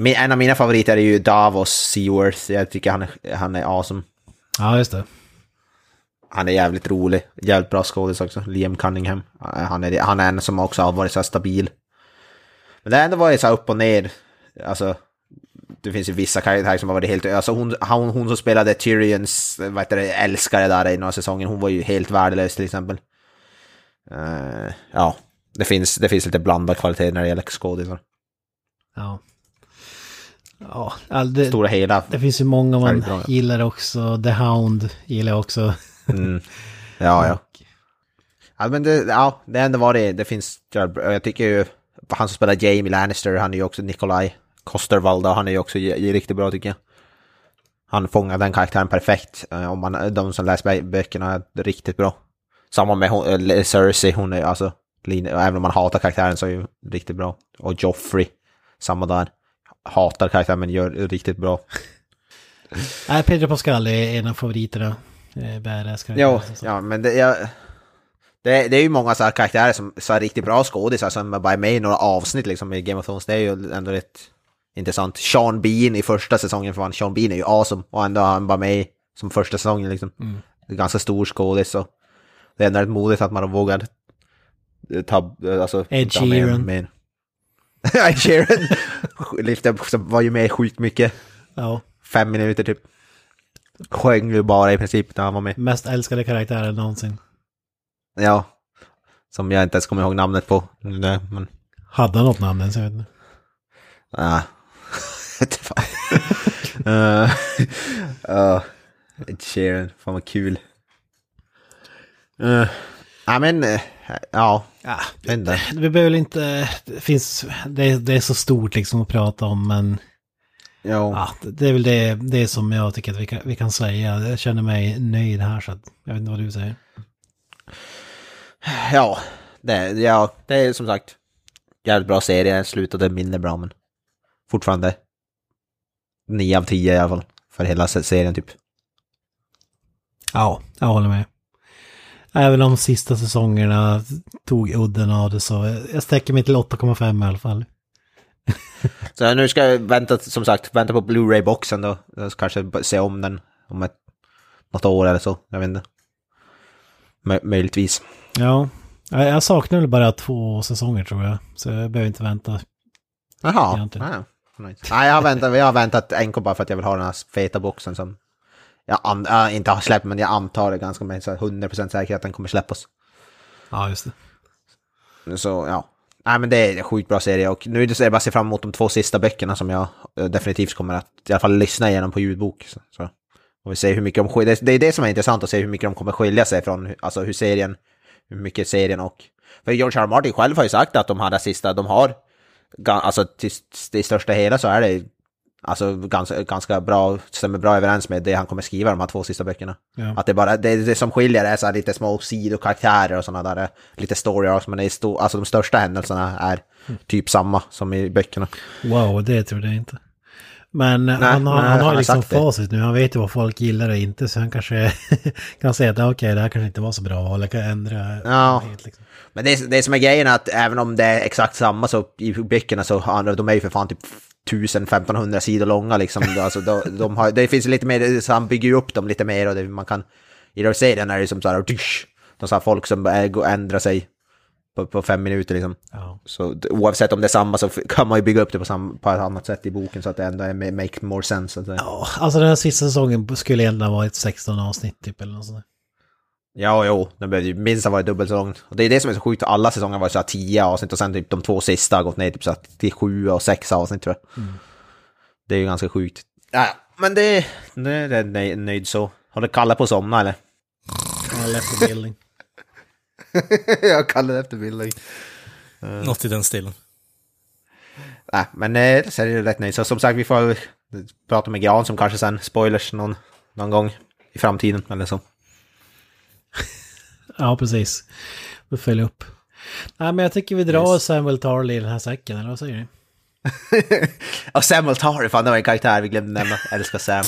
Min, en av mina favoriter är ju Davos Seaworth. Jag tycker han är, han är awesome. Ja, just det. Han är jävligt rolig. Jävligt bra skådis också. Liam Cunningham. Han är, han är en som också har varit så här stabil. Men det har ändå varit så här upp och ner. Alltså, det finns ju vissa karaktärer som har varit helt... Alltså hon, hon, hon som spelade Tyrions vad heter det, älskare där i några säsonger, hon var ju helt värdelös till exempel. Eh, ja, det finns, det finns lite blandad kvalitet när det gäller skådisar. Ja. Ja, all- det, Stora hela. det finns ju många man bra, ja. gillar också. The Hound gillar jag också. Mm. Ja, ja. Ja, men det, ja, det har ändå varit, det finns, jag tycker ju, han som spelar Jamie Lannister, han är ju också Nikolaj Kostervalda, han är ju också riktigt bra tycker jag. Han fångar den karaktären perfekt, eh, om man, de som läser bö- böckerna är riktigt bra. Samma med hon, eh, Cersei, hon är alltså, även om man hatar karaktären så är ju riktigt bra. Och Joffrey, samma där. Hatar karaktären men gör riktigt bra. Nej, Pedro Pascal är en av favoriterna. Eh, Badass Jo, karaktär. så. ja, men det, jag, det, det är ju många så här karaktärer som så här riktigt bra skådisar som bara är med i några avsnitt liksom i Game of Thrones. Det är ju ändå rätt intressant. Sean Bean i första säsongen, för han, Sean Bean är ju awesome och ändå är han bara med som första säsongen liksom. Är ganska stor skådis och det är ändå rätt modigt att man vågar ta, alltså... Ed ta med- Sheeran. med- Ed Sheeran lyfte var ju med sjukt mycket. Ja, Fem minuter typ. Sjöng ju bara i princip när han var med. mest älskade karaktären någonsin. Ja. Som jag inte ens kommer ihåg namnet på. Nej, men... Hade han något namn ens? Jag vet inte. Fan. uh, uh, Ed Sheeran, fan vad kul. Uh, ja men, eh, ja. Ja, inte. vi behöver inte... Det finns... Det, är- det är så stort liksom att prata om men... Jo. Ja, det är väl det, det som jag tycker att vi kan, vi kan säga. Jag känner mig nöjd här så att jag vet inte vad du säger. Ja, det, ja, det är som sagt jävligt bra serie. Slutade mindre bra men fortfarande 9 av 10 i alla fall. För hela se- serien typ. Ja, jag håller med. Även de sista säsongerna tog udden av det så jag sträcker mig till 8,5 i alla fall. Så nu ska jag vänta, som sagt, vänta på Blu-ray-boxen då. Kanske se om den om ett, något år eller så. Jag vet inte. Mö- möjligtvis. Ja, Ja, Jag saknar väl bara två säsonger tror jag. Så jag behöver inte vänta. Jaha. Nice. Nej, jag har väntat, jag har väntat enkom bara för att jag vill ha den här feta boxen som jag, jag inte har släppt, men jag antar det ganska med så här 100% säkerhet att den kommer släppas. Ja, just det. Så ja. Nej men det är en sjukt bra serie och nu är det bara ser fram emot de två sista böckerna som jag eh, definitivt kommer att i alla fall lyssna igenom på ljudbok. Så. Och vi ser hur mycket de skiljer, det är det som är intressant att se hur mycket de kommer skilja sig från, alltså hur serien, hur mycket serien och... För George R. R. Martin själv har ju sagt att de här sista, de har, alltså till det största hela så är det alltså ganska, ganska bra, stämmer bra överens med det han kommer skriva de här två sista böckerna. Ja. Att det bara, det, det som skiljer är så här lite små sidokaraktärer och sådana där, lite story arcs, men det är sto, alltså de största händelserna är typ samma som i böckerna. Wow, det trodde jag inte. Men han, nej, har- han, han har har liksom sagt det. facit nu. Han vet ju vad folk gillar och inte. Så han kanske kan säga att okej, det här kanske inte var så bra. Eller kan ändra Ja. helt liksom. Men det, det som är grejen är att även om det är exakt samma så i böckerna så de är ju för fan typ 1000-1500 sidor långa liksom. Alltså, de, de har, det finns lite mer, så han bygger ju upp dem lite mer och det, man kan... I den serien är det som så här, dysch, de så här folk som går- ändrar sig på, på fem minuter liksom. Ja. Så oavsett om det är samma så kan man ju bygga upp det på, sam, på ett annat sätt i boken så att det ändå är, ma- make more sense. Ja, alltså den här sista säsongen skulle egentligen ha varit 16 avsnitt typ eller något sånt. där. Ja, jo, den behövde ju minst ha varit dubbelt så lång. Och det är det som är så sjukt, alla säsonger var så här 10 avsnitt och sen typ de två sista har gått ner typ så här till 7 och 6 avsnitt tror jag. Det är ju ganska sjukt. Ja, men det, det är jag nöj, nöjd så. Har du Kalle på att somna eller? Ja, left the building. jag kallar det efter Billy. Något i den stilen. Nej, men eh, så är det rätt nöjd. Så som sagt, vi får prata med Gran som kanske sen spoilers någon, någon gång i framtiden eller så. Ja, precis. Vi följer upp. Nej, men jag tycker vi drar Samuel Tarley i den här säcken, eller vad säger ni? och Samuel Tarry, fan det var en karaktär vi glömde nämna. Älskar Sam.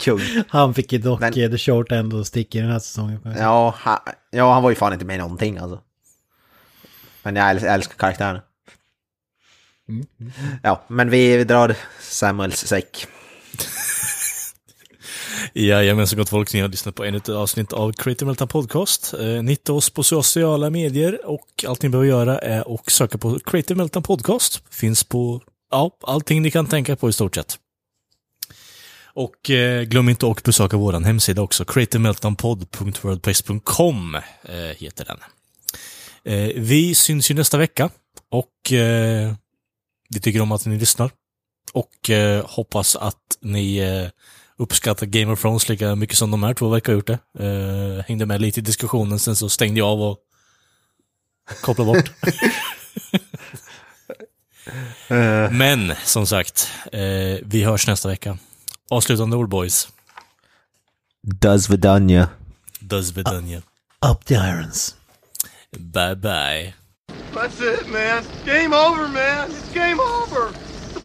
Kung. Han fick ju dock Men- eh, the short end och stick i den här säsongen. Ja, han, ja, han var ju fan inte med i någonting alltså. Men jag älskar, älskar karaktären. Ja, men vi drar Samuels säck. Jajamensan så gott folk, ni har lyssnat på ännu ett avsnitt av Creative Meltdown Podcast. Eh, ni hittar oss på sociala medier och allt ni behöver göra är att söka på Creative Meltdown Podcast. Finns på, ja, allting ni kan tänka på i stort sett. Och eh, glöm inte att besöka vår hemsida också, creativemeltdownpod.wordpress.com eh, heter den. Eh, vi syns ju nästa vecka och eh, vi tycker om att ni lyssnar. Och eh, hoppas att ni eh, eh, uppskattar Game of Thrones lika mycket som de här två verkar ha gjort det. Eh, hängde med lite i diskussionen, sen så stängde jag av och kopplade bort. Men, som sagt, eh, vi hörs nästa vecka. Avslutande ord, boys. Does Vidania. Does vidania. Up the irons. Bye bye. That's it, man. Game over, man. It's game over.